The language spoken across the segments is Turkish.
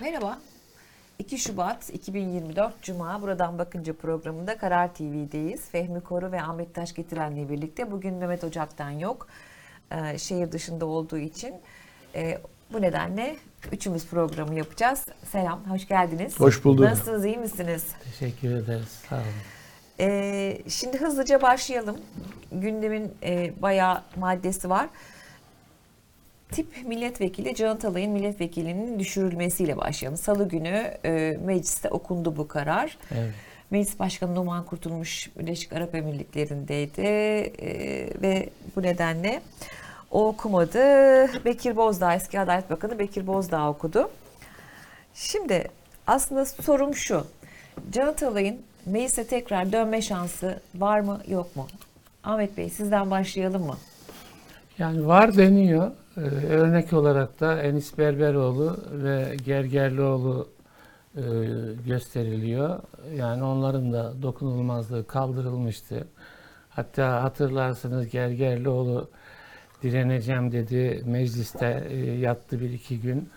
Merhaba. 2 Şubat 2024 Cuma Buradan Bakınca programında Karar TV'deyiz. Fehmi Koru ve Ahmet Taş getirenle birlikte. Bugün Mehmet Ocak'tan yok. Ee, şehir dışında olduğu için. Ee, bu nedenle üçümüz programı yapacağız. Selam, hoş geldiniz. Hoş bulduk. Nasılsınız, iyi misiniz? Teşekkür ederiz. Sağ olun. Ee, şimdi hızlıca başlayalım. Gündemin e, bayağı maddesi var. Tip milletvekili Can Atalay'ın milletvekilinin düşürülmesiyle başlayalım. Salı günü e, mecliste okundu bu karar. Evet. Meclis Başkanı Numan Kurtulmuş Birleşik Arap Emirlikleri'ndeydi e, ve bu nedenle o okumadı. Bekir Bozdağ, eski Adalet Bakanı Bekir Bozdağ okudu. Şimdi aslında sorum şu. Can Atalay'ın meclise tekrar dönme şansı var mı yok mu? Ahmet Bey sizden başlayalım mı? Yani var deniyor. Ee, örnek olarak da Enis Berberoğlu ve Gergerlioğlu e, gösteriliyor. Yani onların da dokunulmazlığı kaldırılmıştı. Hatta hatırlarsınız Gergerlioğlu direneceğim dedi. Mecliste e, yattı bir iki gün.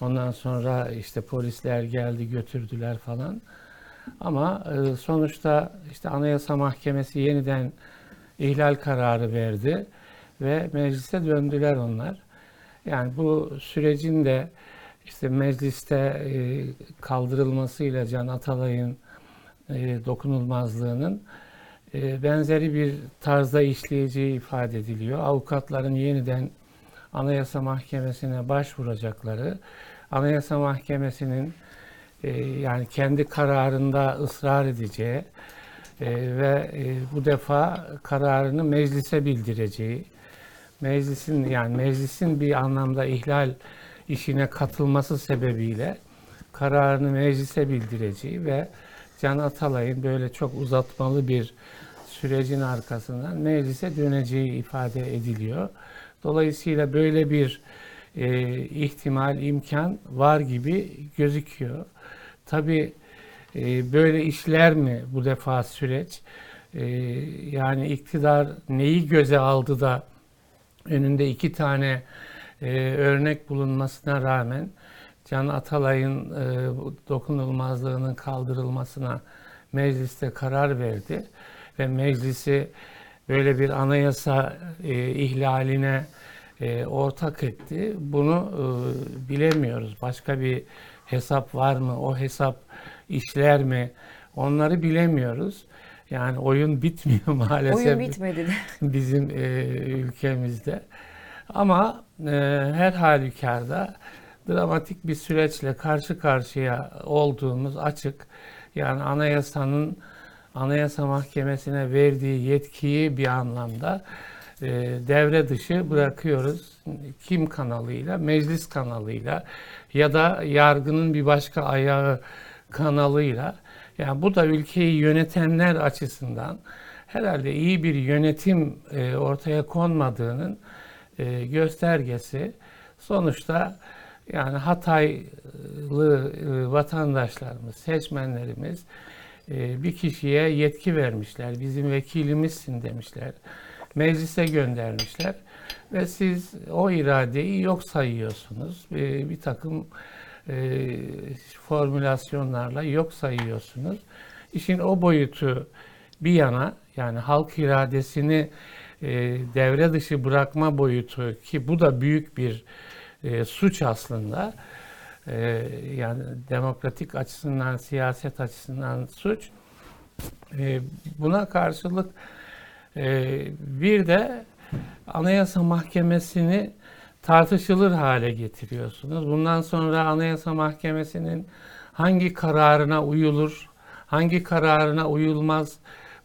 Ondan sonra işte polisler geldi götürdüler falan. Ama e, sonuçta işte Anayasa Mahkemesi yeniden ihlal kararı verdi ve meclise döndüler onlar. Yani bu sürecin de işte mecliste e, kaldırılmasıyla Can Atalay'ın e, dokunulmazlığının e, benzeri bir tarzda işleyeceği ifade ediliyor. Avukatların yeniden Anayasa Mahkemesi'ne başvuracakları, Anayasa Mahkemesi'nin yani kendi kararında ısrar edeceği ve bu defa kararını meclise bildireceği, meclisin yani meclisin bir anlamda ihlal işine katılması sebebiyle kararını meclise bildireceği ve Can Atalay'ın böyle çok uzatmalı bir sürecin arkasından meclise döneceği ifade ediliyor. Dolayısıyla böyle bir e, ihtimal, imkan var gibi gözüküyor. Tabii e, böyle işler mi bu defa süreç? E, yani iktidar neyi göze aldı da önünde iki tane e, örnek bulunmasına rağmen Can Atalay'ın e, dokunulmazlığının kaldırılmasına mecliste karar verdi ve meclisi böyle bir anayasa e, ihlaline e, ortak etti. Bunu e, bilemiyoruz. Başka bir hesap var mı? O hesap işler mi? Onları bilemiyoruz. Yani oyun bitmiyor maalesef. Oyun bitmedi de. bizim e, ülkemizde. Ama e, her halükarda dramatik bir süreçle karşı karşıya olduğumuz açık. Yani anayasanın Anayasa Mahkemesi'ne verdiği yetkiyi bir anlamda e, devre dışı bırakıyoruz. Kim kanalıyla? Meclis kanalıyla ya da yargının bir başka ayağı kanalıyla. Yani bu da ülkeyi yönetenler açısından herhalde iyi bir yönetim e, ortaya konmadığının e, göstergesi. Sonuçta yani Hataylı e, vatandaşlarımız, seçmenlerimiz bir kişiye yetki vermişler. Bizim vekilimizsin demişler. Meclise göndermişler. Ve siz o iradeyi yok sayıyorsunuz. E, bir takım e, formülasyonlarla yok sayıyorsunuz. İşin o boyutu bir yana yani halk iradesini e, devre dışı bırakma boyutu ki bu da büyük bir e, suç aslında. E, yani demokratik açısından, siyaset açısından suç. E, buna karşılık e, bir de Anayasa Mahkemesi'ni tartışılır hale getiriyorsunuz. Bundan sonra Anayasa Mahkemesi'nin hangi kararına uyulur, hangi kararına uyulmaz,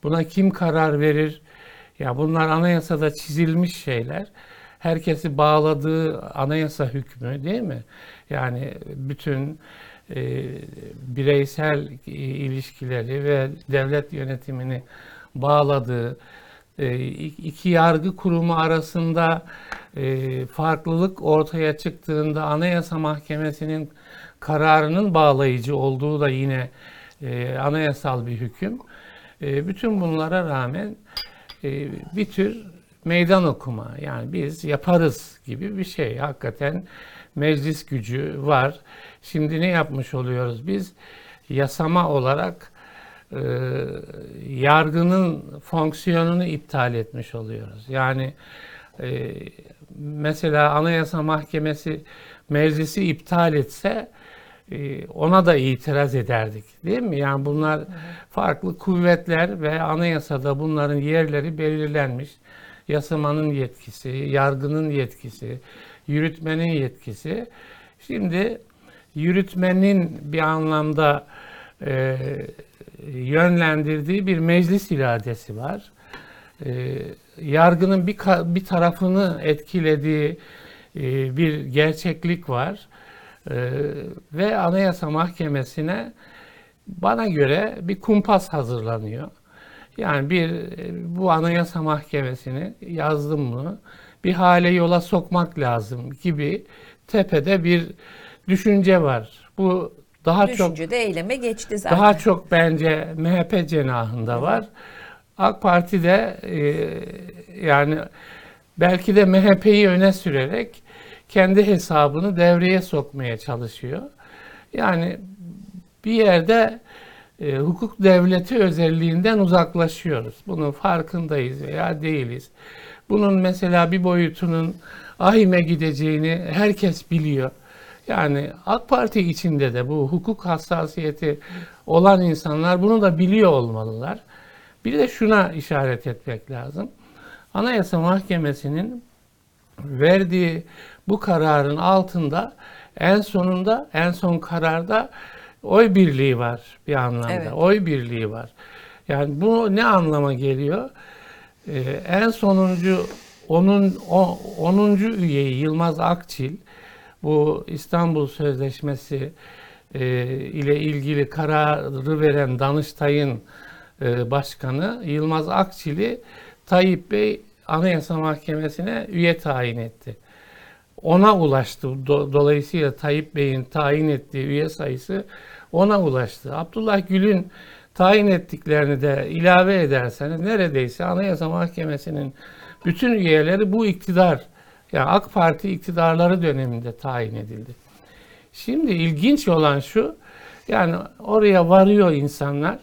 buna kim karar verir? Ya bunlar anayasada çizilmiş şeyler. Herkesi bağladığı anayasa hükmü değil mi? Yani bütün e, bireysel ilişkileri ve devlet yönetimini bağladığı e, iki yargı kurumu arasında e, farklılık ortaya çıktığında Anayasa Mahkemesi'nin kararının bağlayıcı olduğu da yine e, anayasal bir hüküm. E, bütün bunlara rağmen bir tür meydan okuma yani biz yaparız gibi bir şey. Hakikaten meclis gücü var. Şimdi ne yapmış oluyoruz biz? Yasama olarak e, yargının fonksiyonunu iptal etmiş oluyoruz. Yani e, mesela Anayasa Mahkemesi meclisi iptal etse e, ona da itiraz ederdik. Değil mi? Yani bunlar farklı kuvvetler ve anayasada bunların yerleri belirlenmiş. Yasamanın yetkisi, yargının yetkisi, yürütmenin yetkisi. Şimdi yürütmenin bir anlamda e, yönlendirdiği bir meclis iradesi var. E, yargının bir, bir tarafını etkilediği e, bir gerçeklik var. E, ve Anayasa Mahkemesi'ne bana göre bir kumpas hazırlanıyor. Yani bir e, bu Anayasa Mahkemesi'ni yazdım bunu bir hale yola sokmak lazım gibi tepede bir düşünce var. Bu daha çok Düşünce de eyleme geçti zaten. daha çok bence MHP cenahında var. AK Parti de e, yani belki de MHP'yi öne sürerek kendi hesabını devreye sokmaya çalışıyor. Yani bir yerde e, hukuk devleti özelliğinden uzaklaşıyoruz. Bunun farkındayız veya değiliz. Bunun mesela bir boyutunun ahime gideceğini herkes biliyor. Yani AK Parti içinde de bu hukuk hassasiyeti olan insanlar bunu da biliyor olmalılar. Bir de şuna işaret etmek lazım. Anayasa Mahkemesi'nin verdiği bu kararın altında en sonunda en son kararda oy birliği var bir anlamda. Evet. Oy birliği var. Yani bu ne anlama geliyor? Ee, en sonuncu onun o, 10. üyeyi Yılmaz Akçil bu İstanbul Sözleşmesi e, ile ilgili kararı veren Danıştay'ın e, başkanı Yılmaz Akçil'i Tayyip Bey Anayasa Mahkemesi'ne üye tayin etti. Ona ulaştı. Do- dolayısıyla Tayyip Bey'in tayin ettiği üye sayısı ona ulaştı. Abdullah Gül'ün tayin ettiklerini de ilave ederseniz neredeyse Anayasa Mahkemesi'nin bütün üyeleri bu iktidar, yani AK Parti iktidarları döneminde tayin edildi. Şimdi ilginç olan şu, yani oraya varıyor insanlar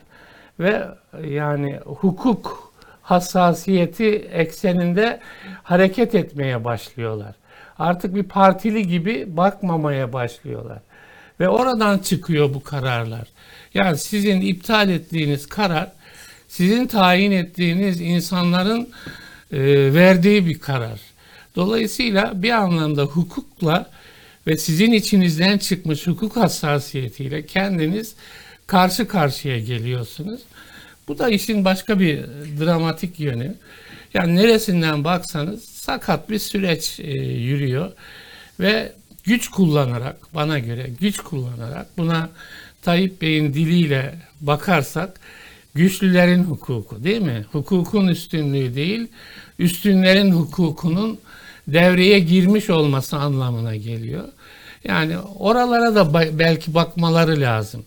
ve yani hukuk hassasiyeti ekseninde hareket etmeye başlıyorlar. Artık bir partili gibi bakmamaya başlıyorlar. Ve oradan çıkıyor bu kararlar. Yani sizin iptal ettiğiniz karar, sizin tayin ettiğiniz insanların e, verdiği bir karar. Dolayısıyla bir anlamda hukukla ve sizin içinizden çıkmış hukuk hassasiyetiyle kendiniz karşı karşıya geliyorsunuz. Bu da işin başka bir dramatik yönü. Yani neresinden baksanız sakat bir süreç e, yürüyor ve güç kullanarak bana göre güç kullanarak buna Tayyip Bey'in diliyle bakarsak güçlülerin hukuku değil mi? Hukukun üstünlüğü değil, üstünlerin hukukunun devreye girmiş olması anlamına geliyor. Yani oralara da belki bakmaları lazım.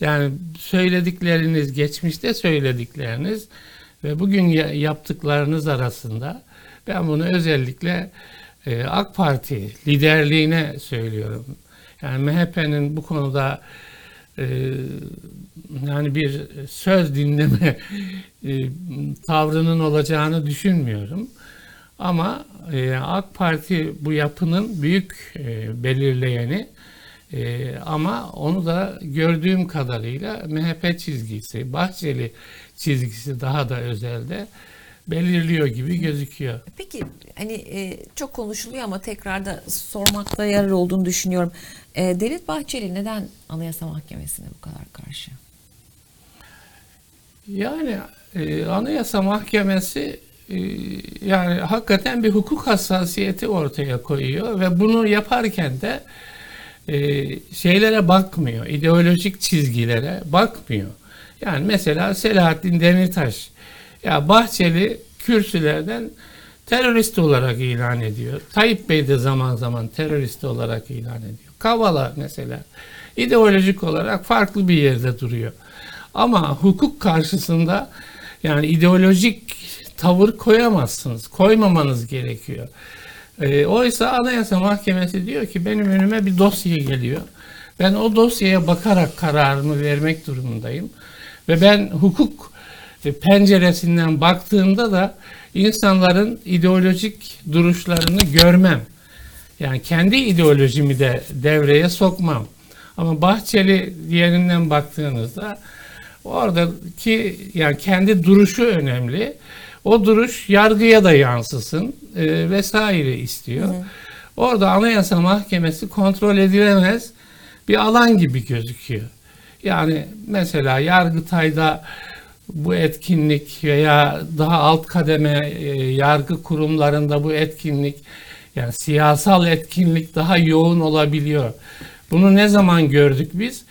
Yani söyledikleriniz, geçmişte söyledikleriniz ve bugün ya- yaptıklarınız arasında ben bunu özellikle e, AK Parti liderliğine söylüyorum. Yani MHP'nin bu konuda e, yani bir söz dinleme e, tavrının olacağını düşünmüyorum. Ama e, AK Parti bu yapının büyük e, belirleyeni e, ama onu da gördüğüm kadarıyla MHP çizgisi, Bahçeli çizgisi daha da özelde belirliyor gibi gözüküyor. Peki hani e, çok konuşuluyor ama tekrar da sormakta yarar olduğunu düşünüyorum. E, Devlet Bahçeli neden Anayasa Mahkemesi'ne bu kadar karşı? Yani e, Anayasa Mahkemesi yani hakikaten bir hukuk hassasiyeti ortaya koyuyor ve bunu yaparken de e, şeylere bakmıyor, ideolojik çizgilere bakmıyor. Yani mesela Selahattin Demirtaş, ya Bahçeli kürsülerden terörist olarak ilan ediyor. Tayyip Bey de zaman zaman terörist olarak ilan ediyor. Kavala mesela ideolojik olarak farklı bir yerde duruyor. Ama hukuk karşısında yani ideolojik tavır koyamazsınız. Koymamanız gerekiyor. E, oysa Anayasa Mahkemesi diyor ki benim önüme bir dosya geliyor. Ben o dosyaya bakarak kararımı vermek durumundayım. Ve ben hukuk e, penceresinden baktığımda da insanların ideolojik duruşlarını görmem. Yani kendi ideolojimi de devreye sokmam. Ama Bahçeli diğerinden baktığınızda oradaki yani kendi duruşu önemli. O duruş yargıya da yansısın e, vesaire istiyor. Orada Anayasa Mahkemesi kontrol edilemez bir alan gibi gözüküyor. Yani mesela Yargıtay'da bu etkinlik veya daha alt kademe e, yargı kurumlarında bu etkinlik yani siyasal etkinlik daha yoğun olabiliyor. Bunu ne zaman gördük biz?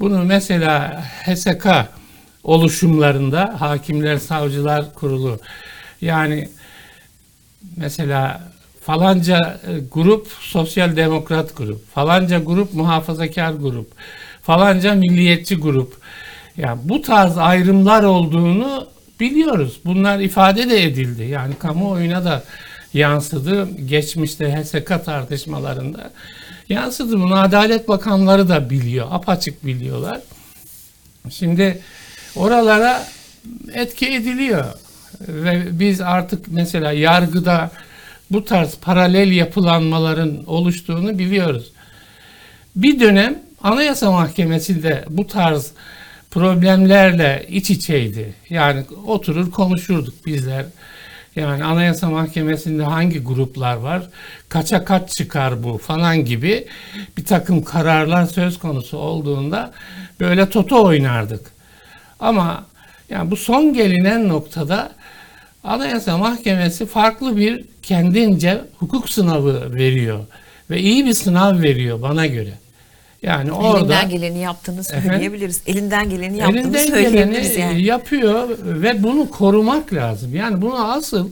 Bunu mesela HSK oluşumlarında Hakimler Savcılar Kurulu yani mesela falanca e, grup sosyal demokrat grup, falanca grup muhafazakar grup, falanca milliyetçi grup. Yani bu tarz ayrımlar olduğunu biliyoruz. Bunlar ifade de edildi. Yani kamuoyuna da yansıdı. Geçmişte HSK tartışmalarında yansıdı. Bunu Adalet Bakanları da biliyor. Apaçık biliyorlar. Şimdi oralara etki ediliyor. Ve biz artık mesela yargıda bu tarz paralel yapılanmaların oluştuğunu biliyoruz. Bir dönem Anayasa Mahkemesi de bu tarz problemlerle iç içeydi. Yani oturur konuşurduk bizler. Yani Anayasa Mahkemesi'nde hangi gruplar var, kaça kaç çıkar bu falan gibi bir takım kararlar söz konusu olduğunda böyle toto oynardık. Ama yani bu son gelinen noktada Anayasa Mahkemesi farklı bir kendince hukuk sınavı veriyor ve iyi bir sınav veriyor bana göre. Yani orada Elinden geleni yaptığını söyleyebiliriz. Elinden geleni yaptığını elinden söyleyebiliriz geleni yani. yapıyor ve bunu korumak lazım. Yani bunu asıl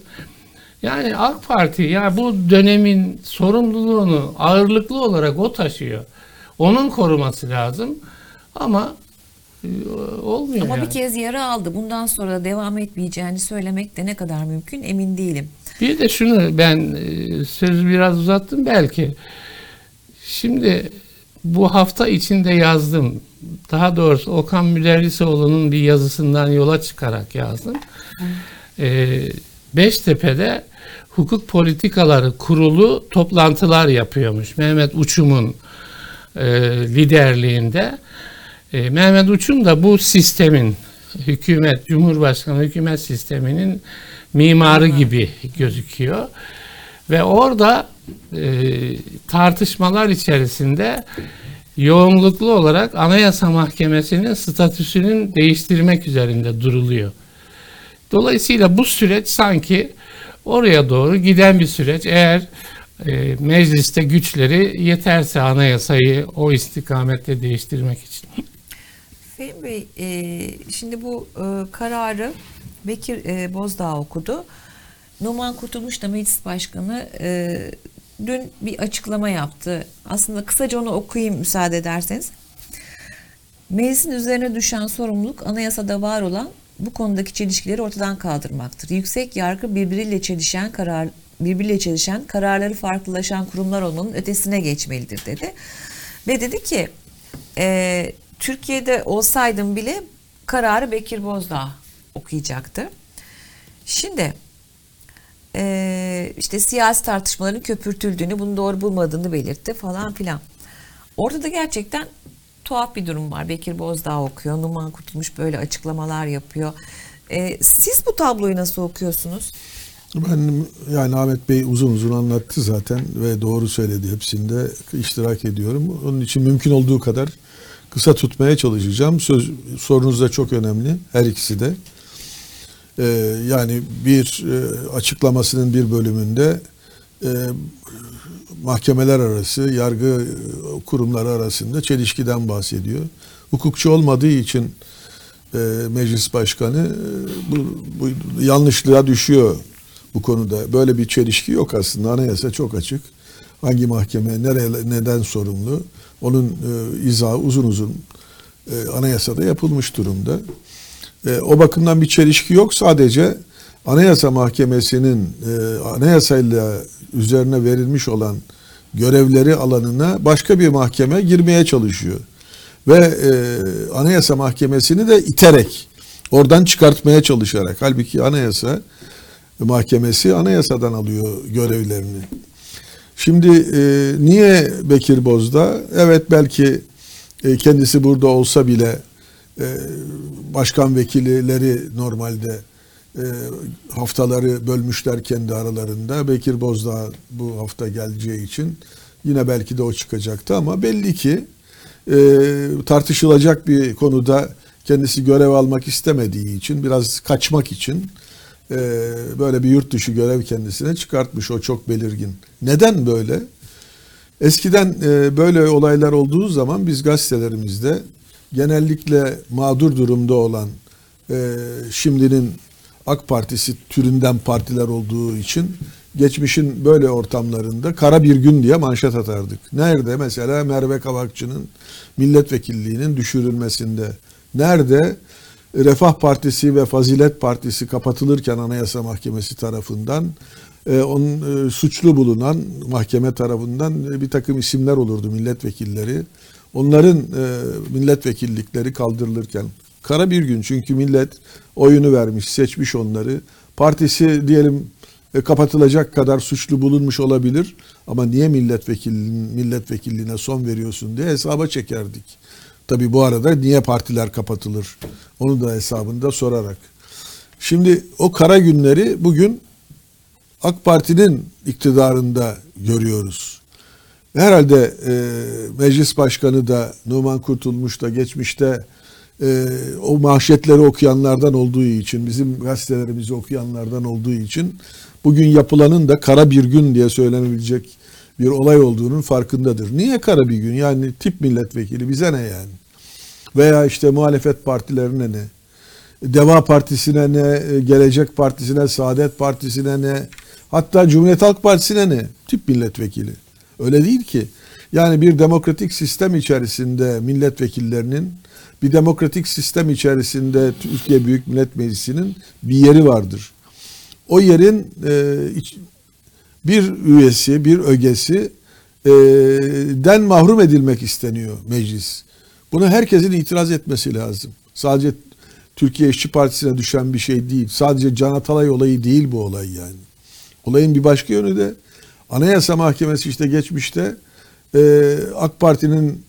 yani AK Parti ya bu dönemin sorumluluğunu ağırlıklı olarak o taşıyor. Onun koruması lazım. Ama olmuyor Ama yani. bir kez yara aldı. Bundan sonra da devam etmeyeceğini söylemek de ne kadar mümkün emin değilim. Bir de şunu ben e, sözü biraz uzattım belki. Şimdi bu hafta içinde yazdım. Daha doğrusu Okan Müderrisoğlu'nun bir yazısından yola çıkarak yazdım. E, Beştepe'de hukuk politikaları kurulu toplantılar yapıyormuş. Mehmet Uçum'un e, liderliğinde. E, Mehmet Uçum da bu sistemin hükümet, Cumhurbaşkanı hükümet sisteminin mimarı gibi gözüküyor. Ve orada e, tartışmalar içerisinde yoğunluklu olarak Anayasa Mahkemesi'nin statüsünün değiştirmek üzerinde duruluyor. Dolayısıyla bu süreç sanki oraya doğru giden bir süreç. Eğer e, mecliste güçleri yeterse anayasayı o istikamette değiştirmek için. Fehmi Bey, e, şimdi bu e, kararı Bekir e, Bozdağ okudu. Numan Kurtulmuş da meclis başkanı e, dün bir açıklama yaptı. Aslında kısaca onu okuyayım müsaade ederseniz. Meclisin üzerine düşen sorumluluk anayasada var olan bu konudaki çelişkileri ortadan kaldırmaktır. Yüksek yargı birbiriyle çelişen karar birbiriyle çelişen kararları farklılaşan kurumlar olmanın ötesine geçmelidir dedi. Ve dedi ki e, Türkiye'de olsaydım bile kararı Bekir Bozdağ okuyacaktı. Şimdi e, işte siyasi tartışmaların köpürtüldüğünü, bunu doğru bulmadığını belirtti falan filan. Orada da gerçekten tuhaf bir durum var. Bekir Bozdağ okuyor, Numan Kurtulmuş böyle açıklamalar yapıyor. E, siz bu tabloyu nasıl okuyorsunuz? Ben yani Ahmet Bey uzun uzun anlattı zaten ve doğru söyledi hepsinde iştirak ediyorum. Onun için mümkün olduğu kadar kısa tutmaya çalışacağım. Söz, sorunuz da çok önemli her ikisi de. Ee, yani bir e, açıklamasının bir bölümünde e, mahkemeler arası, yargı e, kurumları arasında çelişkiden bahsediyor. Hukukçu olmadığı için e, meclis başkanı e, bu, bu yanlışlığa düşüyor bu konuda. Böyle bir çelişki yok aslında. Anayasa çok açık. Hangi mahkeme nereye neden sorumlu? Onun e, izahı uzun uzun e, anayasada yapılmış durumda. E, o bakımdan bir çelişki yok. Sadece Anayasa Mahkemesi'nin e, anayasayla üzerine verilmiş olan görevleri alanına başka bir mahkeme girmeye çalışıyor. Ve e, Anayasa Mahkemesi'ni de iterek, oradan çıkartmaya çalışarak. Halbuki Anayasa Mahkemesi anayasadan alıyor görevlerini. Şimdi e, niye Bekir Bozdağ? Evet belki e, kendisi burada olsa bile e, başkan vekilleri normalde e, haftaları bölmüşler kendi aralarında. Bekir Bozdağ bu hafta geleceği için yine belki de o çıkacaktı ama belli ki e, tartışılacak bir konuda kendisi görev almak istemediği için biraz kaçmak için e, böyle bir yurt dışı görev kendisine çıkartmış o çok belirgin. Neden böyle? Eskiden e, böyle olaylar olduğu zaman biz gazetelerimizde genellikle mağdur durumda olan e, şimdinin AK Partisi türünden partiler olduğu için geçmişin böyle ortamlarında kara bir gün diye manşet atardık. Nerede mesela Merve Kavakçı'nın milletvekilliğinin düşürülmesinde? Nerede Refah Partisi ve Fazilet Partisi kapatılırken Anayasa Mahkemesi tarafından e, onun e, suçlu bulunan mahkeme tarafından e, bir takım isimler olurdu milletvekilleri. Onların e, milletvekillikleri kaldırılırken kara bir gün çünkü millet oyunu vermiş, seçmiş onları. Partisi diyelim e, kapatılacak kadar suçlu bulunmuş olabilir ama niye milletvekilliğine, son veriyorsun diye hesaba çekerdik. Tabi bu arada niye partiler kapatılır onu da hesabında sorarak. Şimdi o kara günleri bugün AK Parti'nin iktidarında görüyoruz. Herhalde e, meclis başkanı da Numan Kurtulmuş da geçmişte e, o manşetleri okuyanlardan olduğu için, bizim gazetelerimizi okuyanlardan olduğu için bugün yapılanın da kara bir gün diye söylenebilecek bir olay olduğunun farkındadır. Niye kara bir gün? Yani tip milletvekili bize ne yani? Veya işte muhalefet partilerine ne? Deva Partisi'ne ne? Gelecek Partisi'ne, Saadet Partisi'ne ne? Hatta Cumhuriyet Halk Partisi'ne ne? Tip milletvekili. Öyle değil ki. Yani bir demokratik sistem içerisinde milletvekillerinin bir demokratik sistem içerisinde Türkiye Büyük Millet Meclisi'nin bir yeri vardır. O yerin e, iç, bir üyesi, bir ögesi e, den mahrum edilmek isteniyor meclis. Buna herkesin itiraz etmesi lazım. Sadece Türkiye İşçi Partisi'ne düşen bir şey değil. Sadece Can Atalay olayı değil bu olay yani. Olayın bir başka yönü de Anayasa Mahkemesi işte geçmişte e, AK Parti'nin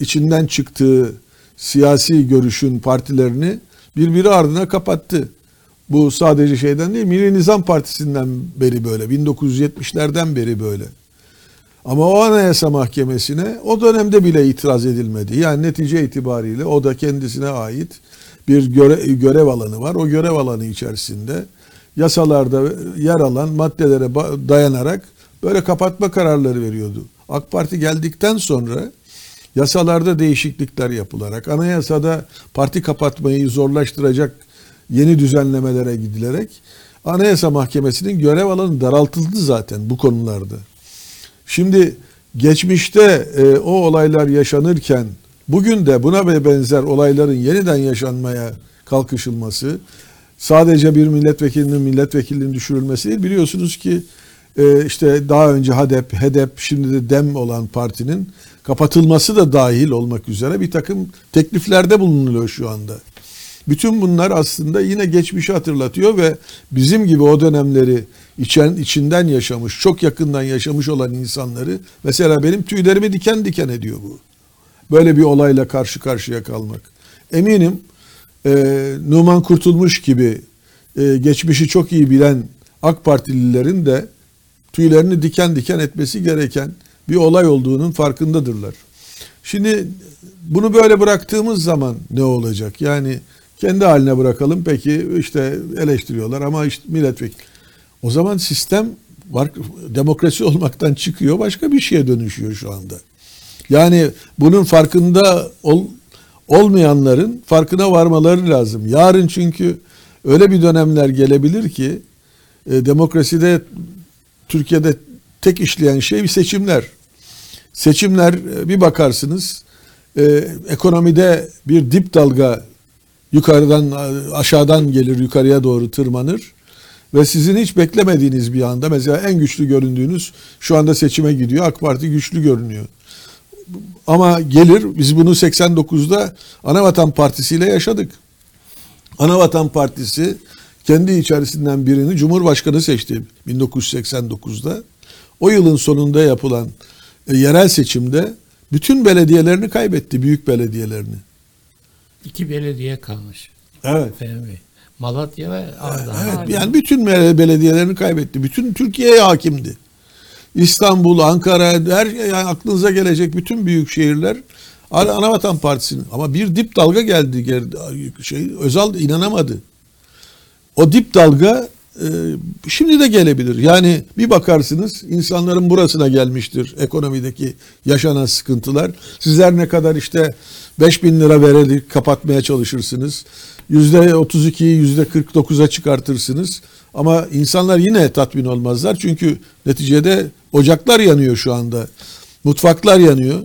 içinden çıktığı siyasi görüşün partilerini birbiri ardına kapattı. Bu sadece şeyden değil, Milli Nizam Partisi'nden beri böyle, 1970'lerden beri böyle. Ama o Anayasa Mahkemesi'ne o dönemde bile itiraz edilmedi. Yani netice itibariyle o da kendisine ait bir göre, görev alanı var. O görev alanı içerisinde yasalarda yer alan maddelere dayanarak böyle kapatma kararları veriyordu. AK Parti geldikten sonra yasalarda değişiklikler yapılarak, anayasada parti kapatmayı zorlaştıracak yeni düzenlemelere gidilerek Anayasa Mahkemesi'nin görev alanı daraltıldı zaten bu konularda. Şimdi geçmişte e, o olaylar yaşanırken bugün de buna benzer olayların yeniden yaşanmaya kalkışılması sadece bir milletvekilinin milletvekilliğinin düşürülmesi değil. Biliyorsunuz ki e, işte daha önce HADEP, HEDEP şimdi de DEM olan partinin kapatılması da dahil olmak üzere bir takım tekliflerde bulunuluyor şu anda. Bütün bunlar aslında yine geçmişi hatırlatıyor ve bizim gibi o dönemleri içen, içinden yaşamış, çok yakından yaşamış olan insanları mesela benim tüylerimi diken diken ediyor bu. Böyle bir olayla karşı karşıya kalmak. Eminim e, Numan Kurtulmuş gibi e, geçmişi çok iyi bilen AK Partililerin de tüylerini diken diken etmesi gereken bir olay olduğunun farkındadırlar. Şimdi bunu böyle bıraktığımız zaman ne olacak? Yani kendi haline bırakalım peki işte eleştiriyorlar ama işte milletvekili. O zaman sistem var, demokrasi olmaktan çıkıyor başka bir şeye dönüşüyor şu anda. Yani bunun farkında ol, olmayanların farkına varmaları lazım. Yarın çünkü öyle bir dönemler gelebilir ki e, demokraside Türkiye'de tek işleyen şey bir seçimler. Seçimler e, bir bakarsınız e, ekonomide bir dip dalga yukarıdan aşağıdan gelir yukarıya doğru tırmanır. ve sizin hiç beklemediğiniz bir anda mesela en güçlü göründüğünüz şu anda seçime gidiyor. AK Parti güçlü görünüyor. Ama gelir biz bunu 89'da Anavatan Partisi ile yaşadık. Anavatan Partisi kendi içerisinden birini Cumhurbaşkanı seçti 1989'da. O yılın sonunda yapılan e, yerel seçimde bütün belediyelerini kaybetti, büyük belediyelerini. İki belediye kalmış. Evet. Bey. Malatya ve Ardahan. Evet, yani bütün bel- belediyelerini kaybetti. Bütün Türkiye'ye hakimdi. İstanbul, Ankara, her yani aklınıza gelecek bütün büyük şehirler Ana- Anavatan Partisi'nin ama bir dip dalga geldi şey Özal inanamadı. O dip dalga şimdi de gelebilir. Yani bir bakarsınız insanların burasına gelmiştir ekonomideki yaşanan sıkıntılar. Sizler ne kadar işte 5 bin lira vererek kapatmaya çalışırsınız. Yüzde 32'yi yüzde 49'a çıkartırsınız. Ama insanlar yine tatmin olmazlar. Çünkü neticede ocaklar yanıyor şu anda. Mutfaklar yanıyor.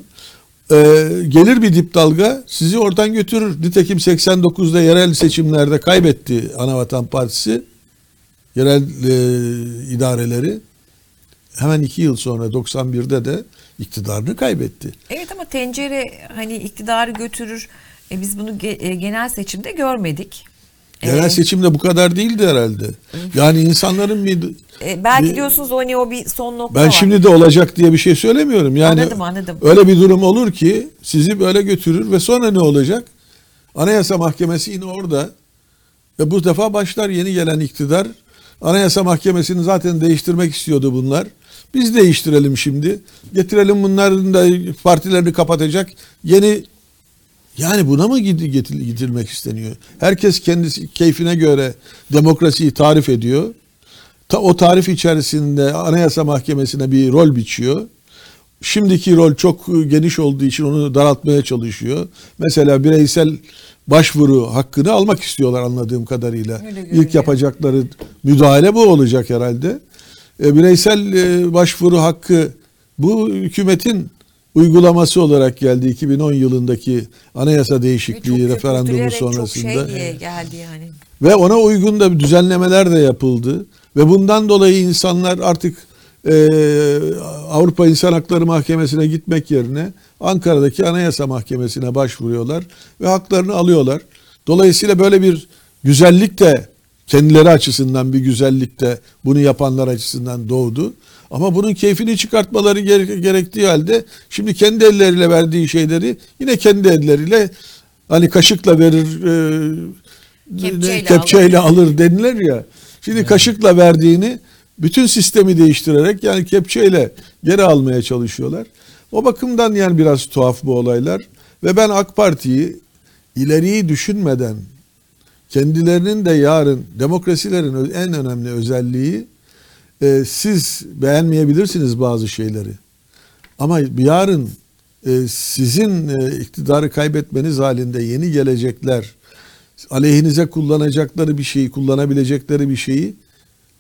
Ee, gelir bir dip dalga sizi oradan götürür. Nitekim 89'da yerel seçimlerde kaybetti Anavatan Partisi. Yerel e, idareleri. Hemen iki yıl sonra 91'de de iktidarını kaybetti. Evet ama tencere hani iktidarı götürür. E, biz bunu ge- e, genel seçimde görmedik. Yerel E, seçimde bu kadar değildi herhalde. Yani insanların bir e, belki bir- diyorsunuz o hani o bir son nokta Ben var. şimdi de olacak diye bir şey söylemiyorum. Yani Anladım, anladım. öyle bir durum olur ki sizi böyle götürür ve sonra ne olacak? Anayasa Mahkemesi yine orada ve bu defa başlar yeni gelen iktidar. Anayasa Mahkemesi'ni zaten değiştirmek istiyordu bunlar. Biz değiştirelim şimdi. Getirelim bunların da partilerini kapatacak yeni yani buna mı gidilmek isteniyor? Herkes kendisi keyfine göre demokrasiyi tarif ediyor. Ta, o tarif içerisinde Anayasa Mahkemesi'ne bir rol biçiyor. Şimdiki rol çok geniş olduğu için onu daraltmaya çalışıyor. Mesela bireysel başvuru hakkını almak istiyorlar anladığım kadarıyla. İlk yapacakları müdahale bu olacak herhalde. E, bireysel e, başvuru hakkı bu hükümetin uygulaması olarak geldi 2010 yılındaki anayasa değişikliği çok referandumu sonrasında. Çok şey geldi yani. Ve ona uygun da düzenlemeler de yapıldı. Ve bundan dolayı insanlar artık e, Avrupa İnsan Hakları Mahkemesi'ne gitmek yerine Ankara'daki Anayasa Mahkemesi'ne başvuruyorlar ve haklarını alıyorlar. Dolayısıyla böyle bir güzellik de kendileri açısından bir güzellik de bunu yapanlar açısından doğdu. Ama bunun keyfini çıkartmaları gere- gerektiği halde şimdi kendi elleriyle verdiği şeyleri yine kendi elleriyle hani kaşıkla verir e, Kepçeyle kepçeyle alır denilir ya. Şimdi kaşıkla verdiğini bütün sistemi değiştirerek yani kepçeyle geri almaya çalışıyorlar. O bakımdan yani biraz tuhaf bu olaylar. Ve ben AK Parti'yi ileriyi düşünmeden kendilerinin de yarın demokrasilerin en önemli özelliği e, siz beğenmeyebilirsiniz bazı şeyleri. Ama yarın e, sizin e, iktidarı kaybetmeniz halinde yeni gelecekler aleyhinize kullanacakları bir şeyi, kullanabilecekleri bir şeyi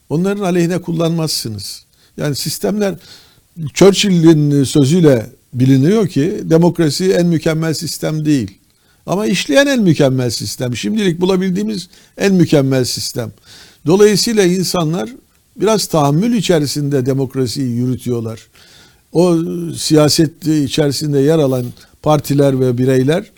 onların aleyhine kullanmazsınız. Yani sistemler Churchill'in sözüyle biliniyor ki demokrasi en mükemmel sistem değil. Ama işleyen en mükemmel sistem. Şimdilik bulabildiğimiz en mükemmel sistem. Dolayısıyla insanlar biraz tahammül içerisinde demokrasiyi yürütüyorlar. O siyaset içerisinde yer alan partiler ve bireyler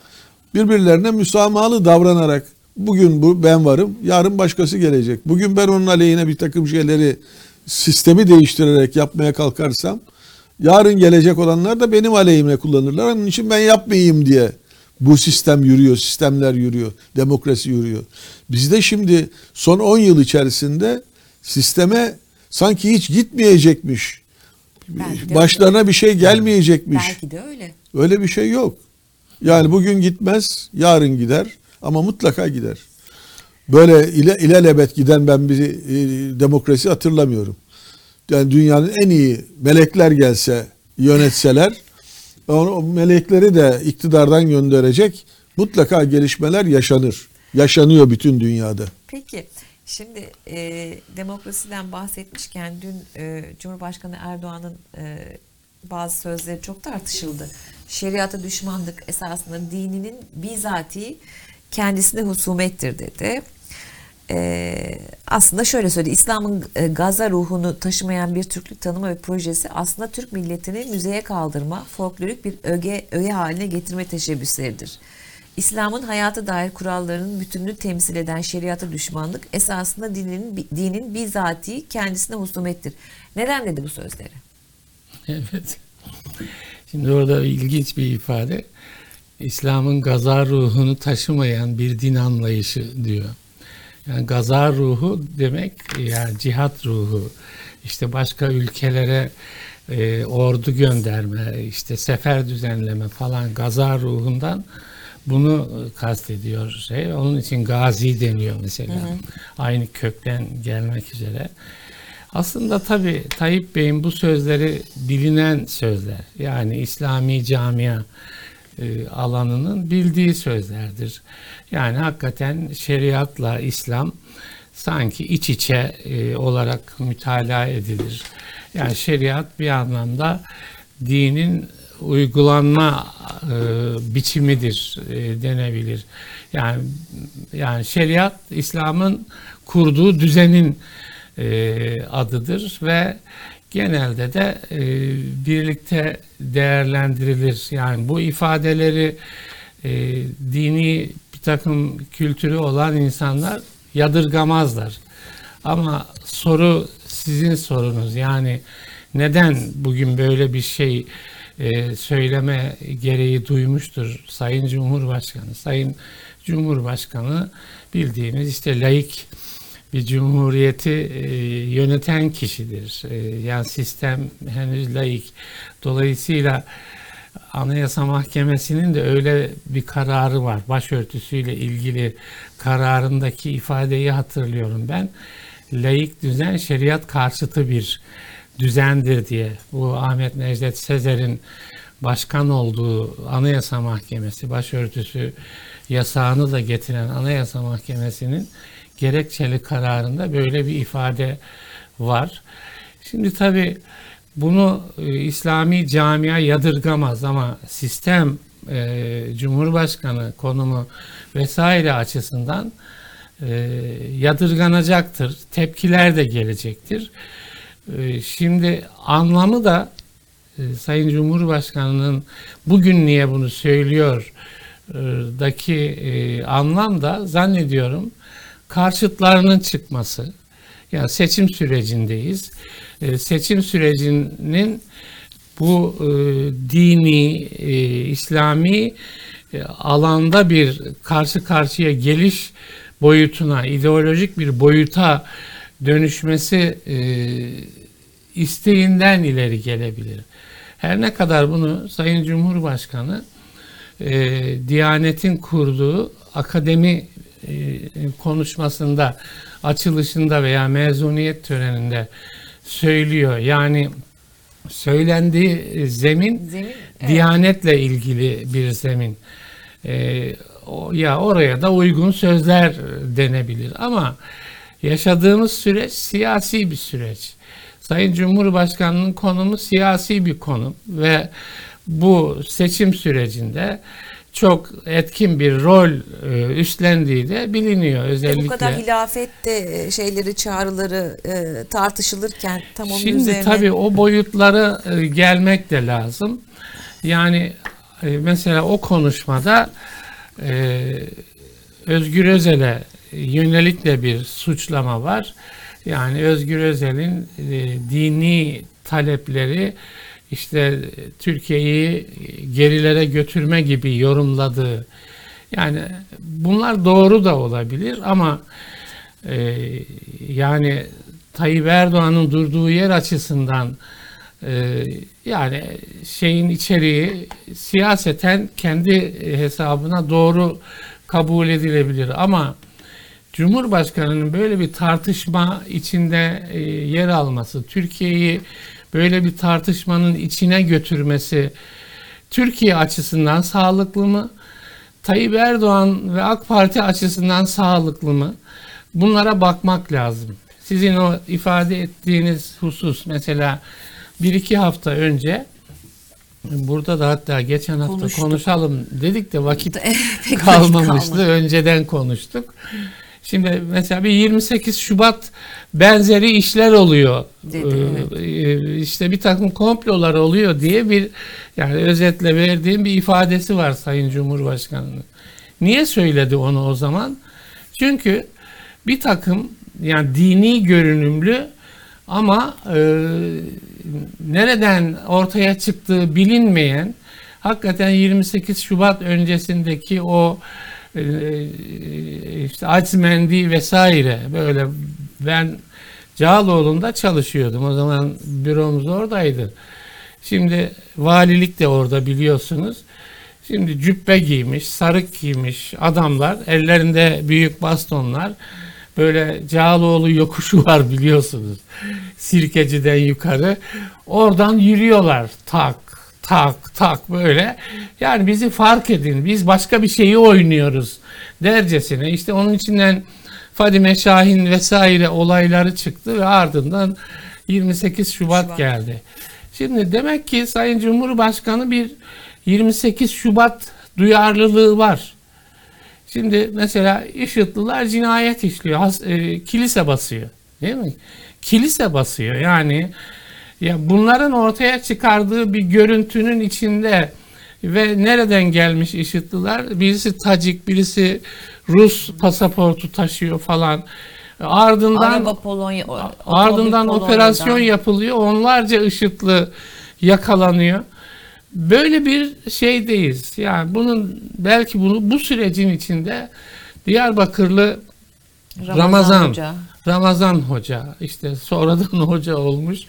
birbirlerine müsamahalı davranarak bugün bu ben varım, yarın başkası gelecek. Bugün ben onun aleyhine bir takım şeyleri sistemi değiştirerek yapmaya kalkarsam yarın gelecek olanlar da benim aleyhime kullanırlar. Onun için ben yapmayayım diye bu sistem yürüyor, sistemler yürüyor, demokrasi yürüyor. Bizde şimdi son 10 yıl içerisinde sisteme sanki hiç gitmeyecekmiş. Belki Başlarına bir şey gelmeyecekmiş. Belki de öyle. Öyle bir şey yok. Yani bugün gitmez, yarın gider ama mutlaka gider. Böyle ile, ilelebet giden ben bir e, demokrasi hatırlamıyorum. Yani dünyanın en iyi melekler gelse, yönetseler, onu, o melekleri de iktidardan gönderecek mutlaka gelişmeler yaşanır. Yaşanıyor bütün dünyada. Peki şimdi e, demokrasiden bahsetmişken dün e, Cumhurbaşkanı Erdoğan'ın e, bazı sözleri çok tartışıldı. Şeriata düşmanlık esasında dininin bizatihi kendisine husumettir dedi. Ee, aslında şöyle söyledi. İslam'ın e, Gaza ruhunu taşımayan bir Türklük tanımı ve projesi aslında Türk milletini müzeye kaldırma, folklorik bir öge, öğe haline getirme teşebbüsleridir. İslam'ın hayata dair kurallarının bütününü temsil eden şeriata düşmanlık esasında dinin, dinin bizatihi kendisine husumettir. Neden dedi bu sözleri? Evet. Şimdi orada ilginç bir ifade. İslam'ın gaza ruhunu taşımayan bir din anlayışı diyor. Yani gaza ruhu demek yani cihat ruhu. İşte başka ülkelere e, ordu gönderme, işte sefer düzenleme falan gaza ruhundan bunu kastediyor şey. Onun için gazi deniyor mesela. Aynı kökten gelmek üzere. Aslında tabii Tayyip Bey'in bu sözleri bilinen sözler. Yani İslami camia e, alanının bildiği sözlerdir. Yani hakikaten şeriatla İslam sanki iç içe e, olarak mütalaa edilir. Yani şeriat bir anlamda dinin uygulanma e, biçimidir denebilir. Yani yani şeriat İslam'ın kurduğu düzenin adıdır ve genelde de e, birlikte değerlendirilir. Yani bu ifadeleri e, dini bir takım kültürü olan insanlar yadırgamazlar. Ama soru sizin sorunuz. Yani neden bugün böyle bir şey e, söyleme gereği duymuştur Sayın Cumhurbaşkanı? Sayın Cumhurbaşkanı bildiğimiz işte laik bir cumhuriyeti e, yöneten kişidir. E, yani sistem henüz laik. Dolayısıyla Anayasa Mahkemesi'nin de öyle bir kararı var. Başörtüsüyle ilgili kararındaki ifadeyi hatırlıyorum ben. Laik düzen şeriat karşıtı bir düzendir diye. Bu Ahmet Necdet Sezer'in başkan olduğu Anayasa Mahkemesi, başörtüsü yasağını da getiren Anayasa Mahkemesi'nin gerekçeli kararında böyle bir ifade var. Şimdi tabi bunu e, İslami camia yadırgamaz ama sistem e, Cumhurbaşkanı konumu vesaire açısından e, yadırganacaktır. Tepkiler de gelecektir. Şimdi anlamı da Sayın Cumhurbaşkanı'nın bugün niye bunu söylüyor daki anlam da zannediyorum karşıtlarının çıkması. Yani seçim sürecindeyiz. E, seçim sürecinin bu e, dini, e, İslami e, alanda bir karşı karşıya geliş boyutuna, ideolojik bir boyuta dönüşmesi e, isteğinden ileri gelebilir. Her ne kadar bunu Sayın Cumhurbaşkanı e, Diyanet'in kurduğu akademi konuşmasında, açılışında veya mezuniyet töreninde söylüyor. Yani söylendiği zemin, Zemin, evet. Diyanetle ilgili bir zemin. E, o, ya oraya da uygun sözler denebilir ama yaşadığımız süreç siyasi bir süreç. Sayın Cumhurbaşkanı'nın konumu siyasi bir konum ve bu seçim sürecinde çok etkin bir rol e, üstlendiği de biliniyor özellikle. Bu kadar hilafette e, şeyleri, çağrıları e, tartışılırken tam onun Şimdi üzerine... tabii o boyutlara e, gelmek de lazım. Yani e, mesela o konuşmada e, Özgür Özel'e yönelik de bir suçlama var. Yani Özgür Özel'in e, dini talepleri işte Türkiye'yi gerilere götürme gibi yorumladığı yani bunlar doğru da olabilir ama e, yani Tayyip Erdoğan'ın durduğu yer açısından e, yani şeyin içeriği siyaseten kendi hesabına doğru kabul edilebilir. Ama Cumhurbaşkanı'nın böyle bir tartışma içinde e, yer alması, Türkiye'yi böyle bir tartışmanın içine götürmesi Türkiye açısından sağlıklı mı? Tayyip Erdoğan ve AK Parti açısından sağlıklı mı? Bunlara bakmak lazım. Sizin o ifade ettiğiniz husus mesela bir iki hafta önce burada da hatta geçen hafta Konuştuk. konuşalım dedik de vakit kalmamıştı. Önceden konuştuk. Şimdi mesela bir 28 Şubat benzeri işler oluyor. Dedi, Ee, e, işte bir takım komplolar oluyor diye bir yani özetle verdiğim bir ifadesi var Sayın Cumhurbaşkanı'nın. Niye söyledi onu o zaman? Çünkü bir takım yani dini görünümlü ama e, nereden ortaya çıktığı bilinmeyen hakikaten 28 Şubat öncesindeki o işte Acmendi vesaire böyle ben Cağaloğlu'nda çalışıyordum. O zaman büromuz oradaydı. Şimdi valilik de orada biliyorsunuz. Şimdi cübbe giymiş, sarık giymiş adamlar, ellerinde büyük bastonlar. Böyle Cağaloğlu yokuşu var biliyorsunuz. Sirkeci'den yukarı. Oradan yürüyorlar. Tak, tak, tak böyle. Yani bizi fark edin. Biz başka bir şeyi oynuyoruz dercesine. İşte onun içinden Fadime Şahin vesaire olayları çıktı ve ardından 28 Şubat, Şubat. geldi. Şimdi demek ki Sayın Cumhurbaşkanı bir 28 Şubat duyarlılığı var. Şimdi mesela IŞİD'liler cinayet işliyor. Has- e, kilise basıyor. Değil mi? Kilise basıyor. Yani ya bunların ortaya çıkardığı bir görüntünün içinde ve nereden gelmiş IŞİD'liler? Birisi Tacik, birisi Rus pasaportu taşıyor falan. Ardından Araba Polonya, Ardından otomobil operasyon Polonya'dan. yapılıyor. Onlarca IŞİD'li yakalanıyor. Böyle bir şeydeyiz. Yani bunun belki bunu bu sürecin içinde Diyarbakırlı Ramazan. Hoca. Ramazan Hoca işte sonradan hoca olmuş.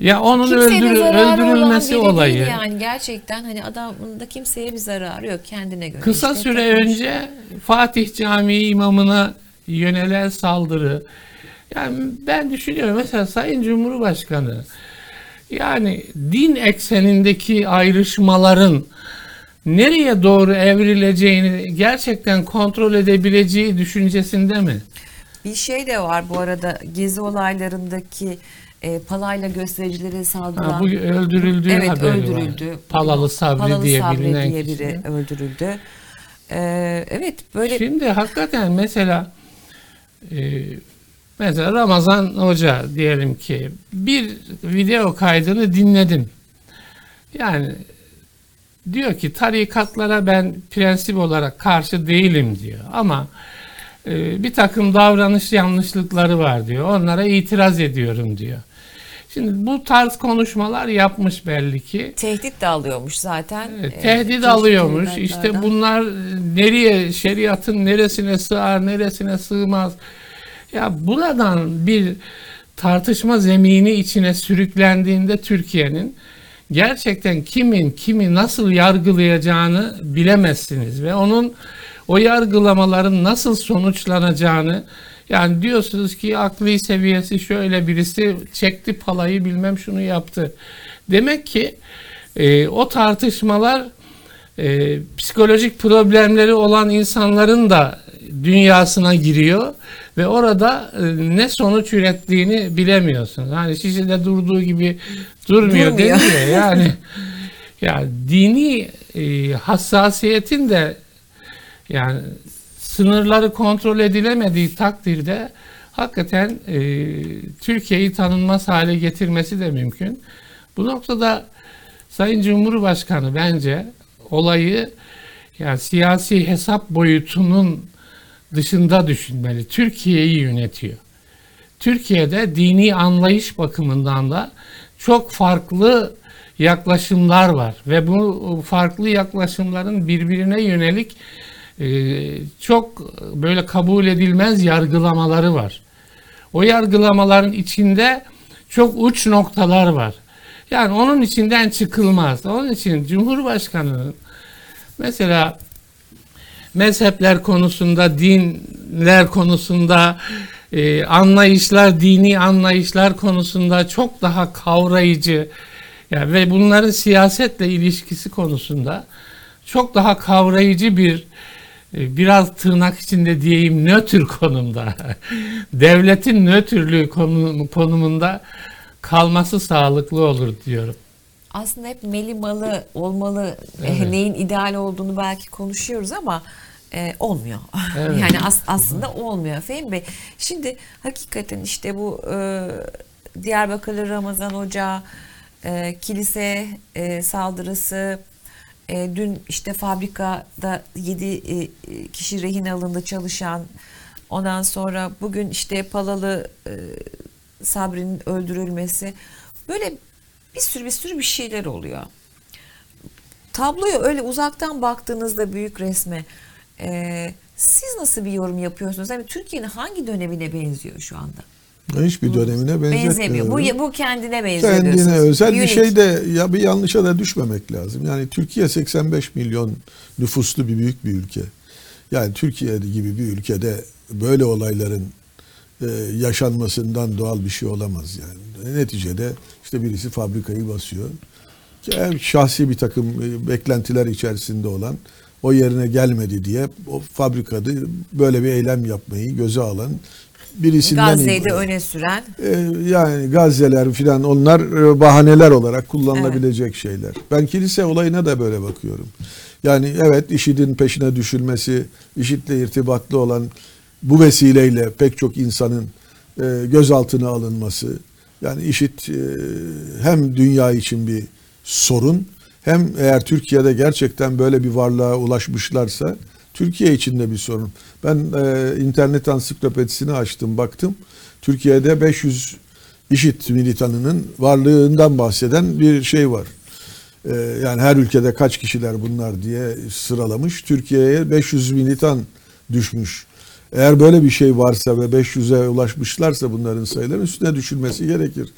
Ya onun olan öldürülmesi biri olayı. değil yani gerçekten hani adamın da kimseye bir zararı yok kendine göre. Kısa işte süre takmış. önce Fatih Camii imamına yönelen saldırı. Yani ben düşünüyorum mesela Sayın Cumhurbaşkanı yani din eksenindeki ayrışmaların nereye doğru evrileceğini gerçekten kontrol edebileceği düşüncesinde mi? Bir şey de var bu arada gezi olaylarındaki e, palayla göstericilere saldıran. Ha, bu öldürüldüğü evet haberi öldürüldü. var. Palalı Sabri Palalı diye Sabri bilinen diye kişi. biri öldürüldü. Ee, evet böyle Şimdi hakikaten mesela e, mesela Ramazan Hoca diyelim ki bir video kaydını dinledim. Yani diyor ki tarikatlara ben prensip olarak karşı değilim diyor ama e, bir takım davranış yanlışlıkları var diyor. Onlara itiraz ediyorum diyor. Şimdi bu tarz konuşmalar yapmış belli ki. tehdit de alıyormuş zaten. Ee, tehdit çeşitli alıyormuş. İşte bunlar e, nereye şeriatın neresine sığar, neresine sığmaz. Ya buradan bir tartışma zemini içine sürüklendiğinde Türkiye'nin gerçekten kimin kimi nasıl yargılayacağını bilemezsiniz ve onun o yargılamaların nasıl sonuçlanacağını yani diyorsunuz ki akli seviyesi şöyle birisi çekti palayı bilmem şunu yaptı. Demek ki e, o tartışmalar e, psikolojik problemleri olan insanların da dünyasına giriyor ve orada e, ne sonuç ürettiğini bilemiyorsunuz. Hani şişede durduğu gibi durmuyor, Durmuyor. deniyor. Yani ya dini e, hassasiyetin de yani sınırları kontrol edilemediği takdirde hakikaten e, Türkiye'yi tanınmaz hale getirmesi de mümkün. Bu noktada Sayın Cumhurbaşkanı bence olayı yani siyasi hesap boyutunun dışında düşünmeli. Türkiye'yi yönetiyor. Türkiye'de dini anlayış bakımından da çok farklı yaklaşımlar var ve bu farklı yaklaşımların birbirine yönelik çok böyle kabul edilmez yargılamaları var. O yargılamaların içinde çok uç noktalar var. Yani onun içinden çıkılmaz. Onun için Cumhurbaşkanı'nın mesela mezhepler konusunda, dinler konusunda, e, anlayışlar, dini anlayışlar konusunda çok daha kavrayıcı yani ve bunların siyasetle ilişkisi konusunda çok daha kavrayıcı bir biraz tırnak içinde diyeyim nötr konumda devletin nötrlüğü konu- konumunda kalması sağlıklı olur diyorum. aslında hep meli malı olmalı e, Evet. neyin ideal olduğunu belki konuşuyoruz ama e, olmuyor. Evet. yani as- aslında olmuyor Fehmi Bey. Şimdi hakikaten işte bu e, Diyarbakırlı Ramazan Hoca, e, kilise e, saldırısı, e, dün işte fabrikada 7 kişi rehin alındı çalışan. Ondan sonra bugün işte Palalı e, Sabri'nin öldürülmesi. Böyle bir sürü bir sürü bir şeyler oluyor. Tabloya öyle uzaktan baktığınızda büyük resme e, siz nasıl bir yorum yapıyorsunuz? Yani Türkiye'nin hangi dönemine benziyor şu anda? Hiçbir dönemine Benzemiyor. benzetmiyorum. Bu, bu kendine benziyor Kendine diyorsunuz. özel bir şey de ya bir yanlışa da düşmemek lazım. Yani Türkiye 85 milyon nüfuslu bir büyük bir ülke. Yani Türkiye gibi bir ülkede böyle olayların e, yaşanmasından doğal bir şey olamaz yani. Neticede işte birisi fabrikayı basıyor. Hem şahsi bir takım e, beklentiler içerisinde olan o yerine gelmedi diye o fabrikada böyle bir eylem yapmayı göze alan birisinden Gazze'yi de öne süren Ee, yani Gazze'ler filan onlar e, bahaneler olarak kullanılabilecek şeyler. Ben kilise olayına da böyle bakıyorum. Yani evet IŞİD'in peşine düşülmesi, IŞİD'le irtibatlı olan bu vesileyle pek çok insanın e, gözaltına alınması. Yani IŞİD e, hem dünya için bir sorun hem eğer Türkiye'de gerçekten böyle bir varlığa ulaşmışlarsa Türkiye için de bir sorun. Ben e, internet ansiklopedisini açtım baktım. Türkiye'de 500 IŞİD militanının varlığından bahseden bir şey var. E, yani her ülkede kaç kişiler bunlar diye sıralamış. Türkiye'ye 500 militan düşmüş. Eğer böyle bir şey varsa ve 500'e ulaşmışlarsa bunların sayıların üstüne düşülmesi gerekir.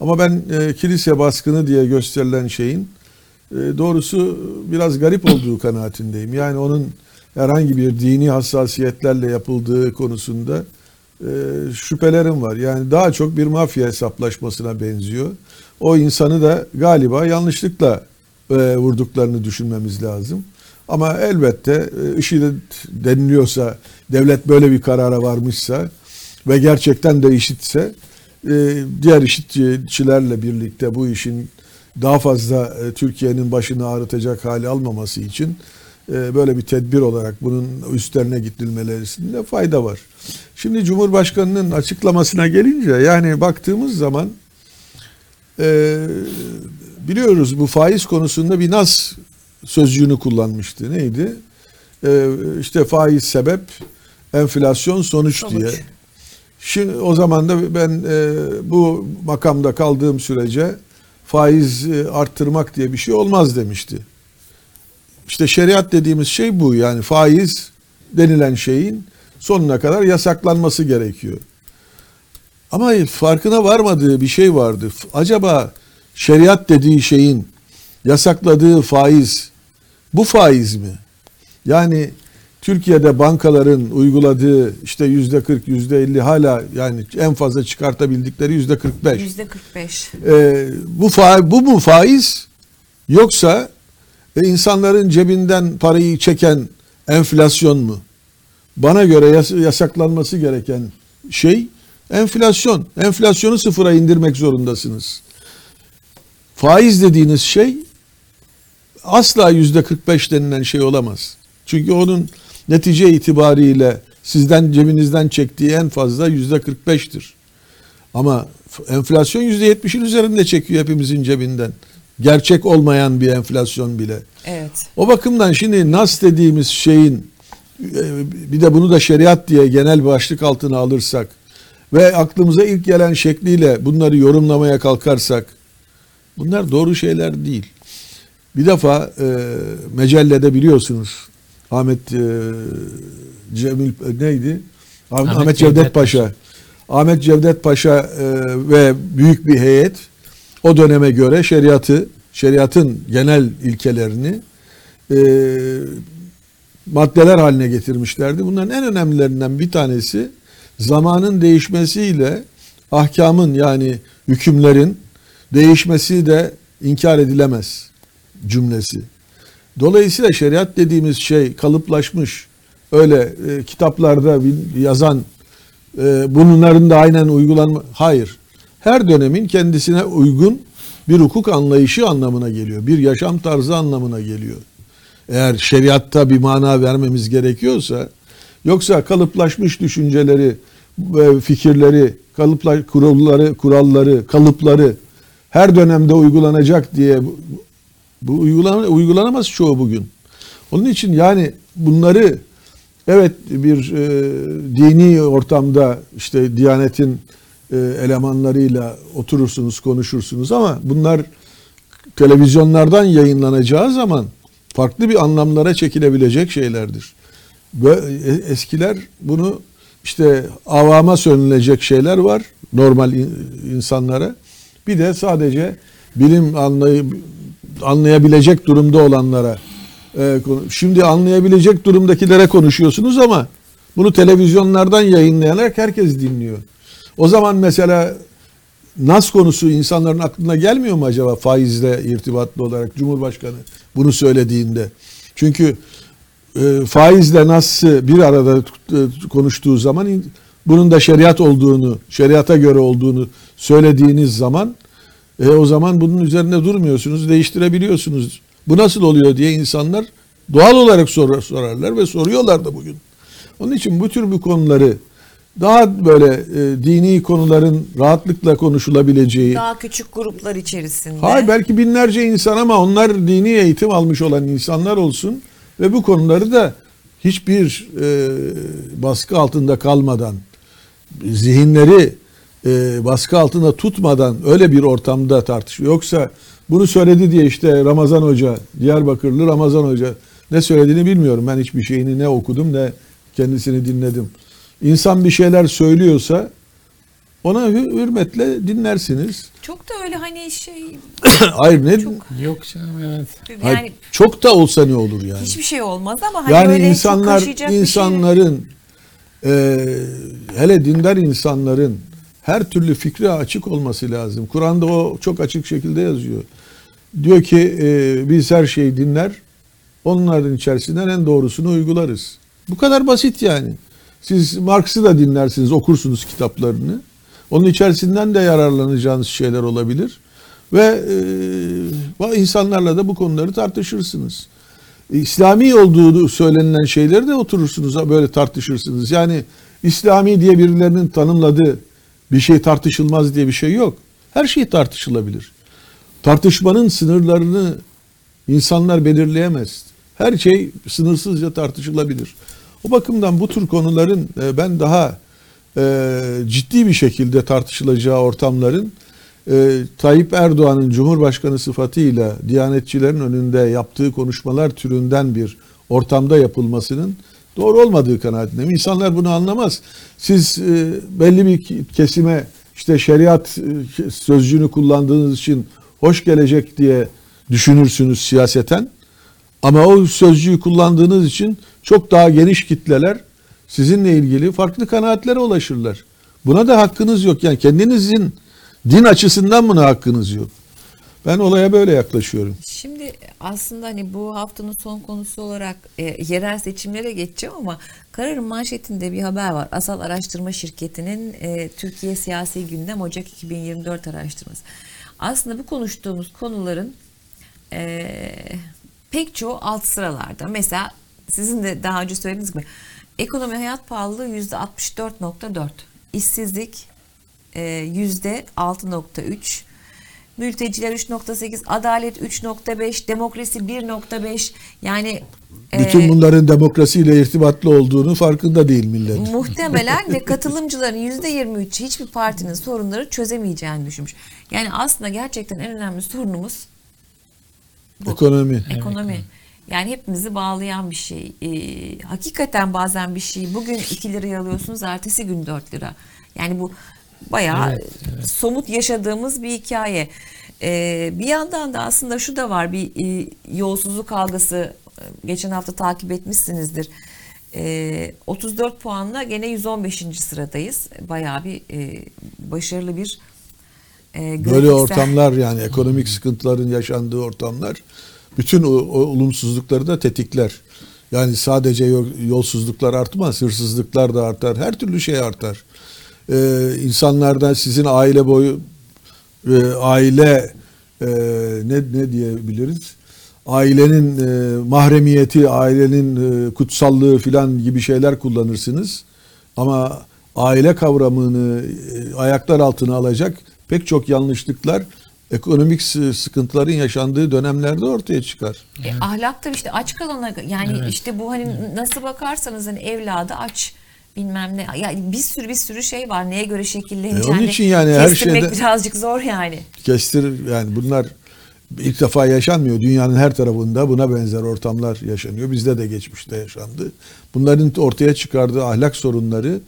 Ama ben e, kilise baskını diye gösterilen şeyin e, doğrusu biraz garip olduğu kanaatindeyim. Yani onun herhangi bir dini hassasiyetlerle yapıldığı konusunda e, şüphelerim var. Yani daha çok bir mafya hesaplaşmasına benziyor. O insanı da galiba yanlışlıkla e, vurduklarını düşünmemiz lazım. Ama elbette e, IŞİD deniliyorsa, devlet böyle bir karara varmışsa ve gerçekten de IŞİD'se e, diğer IŞİD'çilerle birlikte bu işin daha fazla e, Türkiye'nin başını ağrıtacak hale almaması için böyle bir tedbir olarak bunun üstlerine gidilmelerinde fayda var. Şimdi Cumhurbaşkanı'nın açıklamasına gelince yani baktığımız zaman e, biliyoruz bu faiz konusunda bir nas sözcüğünü kullanmıştı. Neydi? E, işte faiz sebep, enflasyon sonuç, Sonuç. diye. Şimdi o zaman da ben e, bu makamda kaldığım sürece faiz e, arttırmak diye bir şey olmaz demişti. İşte şeriat dediğimiz şey bu. Yani faiz denilen şeyin sonuna kadar yasaklanması gerekiyor. Ama farkına varmadığı bir şey vardı. Acaba şeriat dediği şeyin yasakladığı faiz bu faiz mi? Yani Türkiye'de bankaların uyguladığı işte yüzde 40, yüzde 50 hala yani en fazla çıkartabildikleri yüzde 45. yüzde 45. Ee, bu fa bu mu faiz yoksa e, insanların cebinden parayı çeken enflasyon mu? Bana göre yas- yasaklanması gereken şey enflasyon. Enflasyonu sıfıra indirmek zorundasınız. Faiz dediğiniz şey asla yüzde 45 denilen şey olamaz. Çünkü onun netice itibariyle sizden cebinizden çektiği en fazla yüzde 45'tir. Ama enflasyon yüzde 70'in üzerinde çekiyor hepimizin cebinden. Gerçek olmayan bir enflasyon bile. Evet. O bakımdan şimdi nas dediğimiz şeyin e, bir de bunu da şeriat diye genel başlık altına alırsak ve aklımıza ilk gelen şekliyle bunları yorumlamaya kalkarsak bunlar doğru şeyler değil. Bir defa e, mecellede biliyorsunuz Ahmet e, Cemil e, neydi? Ahmet, Ahmet Ahmet Cevdet, Cevdet Paşa. Paşa. Ahmet Cevdet Paşa e, ve büyük bir heyet o döneme göre şeriatı, şeriatın genel ilkelerini e, maddeler haline getirmişlerdi. Bunların en önemlilerinden bir tanesi zamanın değişmesiyle ahkamın yani hükümlerin değişmesi de inkar edilemez cümlesi. Dolayısıyla şeriat dediğimiz şey kalıplaşmış. Öyle e, kitaplarda yazan e, bunların da aynen uygulanma hayır. Her dönemin kendisine uygun bir hukuk anlayışı anlamına geliyor. Bir yaşam tarzı anlamına geliyor. Eğer şeriatta bir mana vermemiz gerekiyorsa yoksa kalıplaşmış düşünceleri ve fikirleri, kalıplar, kuralları, kuralları, kalıpları her dönemde uygulanacak diye bu, uygulana, uygulanamaz çoğu bugün. Onun için yani bunları evet bir e, dini ortamda işte Diyanet'in e, elemanlarıyla oturursunuz, konuşursunuz ama bunlar televizyonlardan yayınlanacağı zaman farklı bir anlamlara çekilebilecek şeylerdir. E- eskiler bunu işte avama sönülecek şeyler var normal in- insanlara. Bir de sadece bilim anlay anlayabilecek durumda olanlara. e, Şimdi anlayabilecek durumdakilere konuşuyorsunuz ama bunu televizyonlardan yayınlayarak herkes dinliyor. O zaman mesela Nas konusu insanların aklına gelmiyor mu acaba faizle irtibatlı olarak Cumhurbaşkanı bunu söylediğinde? Çünkü e, faizle Nas'ı bir arada e, konuştuğu zaman bunun da şeriat olduğunu, şeriata göre olduğunu söylediğiniz zaman e, o zaman bunun üzerine durmuyorsunuz, değiştirebiliyorsunuz. Bu nasıl oluyor diye insanlar doğal olarak sorar, sorarlar ve soruyorlar da bugün. Onun için bu tür bu konuları daha böyle e, dini konuların rahatlıkla konuşulabileceği. Daha küçük gruplar içerisinde. Hayır belki binlerce insan ama onlar dini eğitim almış olan insanlar olsun ve bu konuları da hiçbir e, baskı altında kalmadan zihinleri e, baskı altında tutmadan öyle bir ortamda tartışıyor. Yoksa bunu söyledi diye işte Ramazan Hoca, Diyarbakırlı Ramazan Hoca ne söylediğini bilmiyorum. Ben hiçbir şeyini ne okudum ne kendisini dinledim. İnsan bir şeyler söylüyorsa ona hür- hürmetle dinlersiniz. Çok da öyle hani şey Hayır ne Çok- Yok canım evet. Hayır, yani çok da olsa ne olur yani? hiçbir şey olmaz ama hani yani böyle çok insanlar şey- insanların e, hele dindar insanların her türlü fikre açık olması lazım. Kur'an'da o çok açık şekilde yazıyor. Diyor ki e, biz her şeyi dinler, onların içerisinden en doğrusunu uygularız. Bu kadar basit yani. Siz Marx'ı da dinlersiniz, okursunuz kitaplarını. Onun içerisinden de yararlanacağınız şeyler olabilir. Ve e, insanlarla da bu konuları tartışırsınız. İslami olduğu söylenilen şeyleri de oturursunuz böyle tartışırsınız. Yani İslami diye birilerinin tanımladığı bir şey tartışılmaz diye bir şey yok. Her şey tartışılabilir. Tartışmanın sınırlarını insanlar belirleyemez. Her şey sınırsızca tartışılabilir. O bakımdan bu tür konuların e, ben daha e, ciddi bir şekilde tartışılacağı ortamların e, Tayyip Erdoğan'ın Cumhurbaşkanı sıfatıyla Diyanetçilerin önünde yaptığı konuşmalar türünden bir ortamda yapılmasının doğru olmadığı kanaatindeyim. İnsanlar bunu anlamaz. Siz e, belli bir kesime işte şeriat e, sözcüğünü kullandığınız için hoş gelecek diye düşünürsünüz siyaseten. Ama o sözcüğü kullandığınız için çok daha geniş kitleler sizinle ilgili farklı kanaatlere ulaşırlar. Buna da hakkınız yok. Yani kendinizin din açısından buna hakkınız yok. Ben olaya böyle yaklaşıyorum. Şimdi aslında hani bu haftanın son konusu olarak e, yerel seçimlere geçeceğim ama Karar'ın manşetinde bir haber var. Asal Araştırma Şirketi'nin e, Türkiye Siyasi Gündem Ocak 2024 araştırması. Aslında bu konuştuğumuz konuların e, pek çoğu alt sıralarda. Mesela sizin de daha önce söylediğiniz gibi ekonomi hayat pahalılığı %64.4, işsizlik e, %6.3, Mülteciler 3.8, adalet 3.5, demokrasi 1.5 yani Bütün e, bunların demokrasiyle irtibatlı olduğunu farkında değil millet. muhtemelen ve katılımcıların %23'ü hiçbir partinin sorunları çözemeyeceğini düşünmüş. Yani aslında gerçekten en önemli sorunumuz bu. Ekonomi. Ekonomi. Yani hepimizi bağlayan bir şey. Ee, hakikaten bazen bir şey bugün 2 liraya alıyorsunuz ertesi gün 4 lira. Yani bu bayağı Evet, evet. somut yaşadığımız bir hikaye. Ee, bir yandan da aslında şu da var bir e, yolsuzluk algısı e, geçen hafta takip etmişsinizdir. Ee, 34 puanla gene 115. sıradayız. Bayağı bir e, başarılı bir e, Böyle ortamlar yani ekonomik sıkıntıların yaşandığı ortamlar bütün o, o olumsuzlukları da tetikler. Yani sadece yo- yolsuzluklar artmaz, hırsızlıklar da artar, her türlü şey artar. Ee, insanlardan sizin aile boyu e, aile e, ne ne diyebiliriz? ailenin e, mahremiyeti, ailenin e, kutsallığı filan gibi şeyler kullanırsınız. Ama aile kavramını e, ayaklar altına alacak pek çok yanlışlıklar ekonomik sı- sıkıntıların yaşandığı dönemlerde ortaya çıkar. E, ahlakta işte aç kalana yani Evet. işte bu hani nasıl bakarsanız hani evladı aç bilmem ne yani bir sürü bir sürü şey var neye göre E, şekilleneceğini onun için yani her kestirmek şeyde- birazcık zor yani. Kestir yani bunlar ilk defa yaşanmıyor. Dünyanın her tarafında buna benzer ortamlar yaşanıyor. Bizde de geçmişte yaşandı. Bunların ortaya çıkardığı ahlak sorunları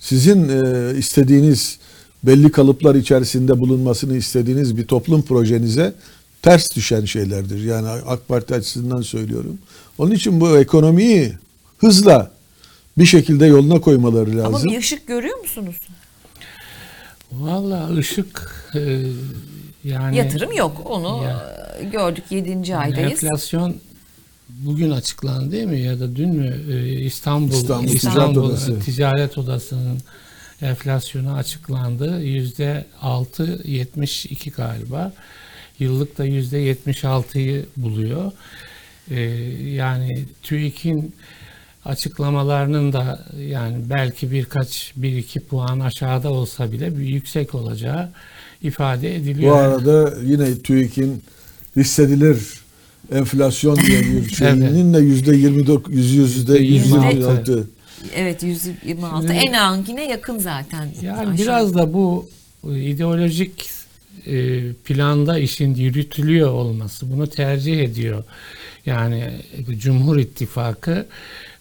sizin e, istediğiniz belli kalıplar içerisinde bulunmasını istediğiniz bir toplum projenize ters düşen şeylerdir. Yani AK Parti açısından söylüyorum. Onun için bu ekonomiyi hızla bir şekilde yoluna koymaları Ama lazım. bir ışık görüyor musunuz? Valla ışık e, yani Yatırım yok. Onu Ya. e, gördük 7. yani aydayız. enflasyon bugün açıklandı değil mi ya da dün mü E, İstanbul İstanbul İstanbul, Ticaret Odası. Ticaret Odası'nın enflasyonu açıklandı. Yüzde 6.72 galiba. Yıllık da yüzde 76'yı buluyor. E, yani TÜİK'in açıklamalarının da yani belki birkaç bir iki puan aşağıda olsa bile bir yüksek olacağı ifade ediliyor. Bu arada yine TÜİK'in hissedilir enflasyon diye bir şeyinin de yüzde 24, yüzde 126. Evet 126. Şimdi- en ankine yakın zaten. Yani Aşağı. biraz da bu e, ideolojik e, planda işin yürütülüyor olması bunu tercih ediyor. Yani e, Cumhur İttifakı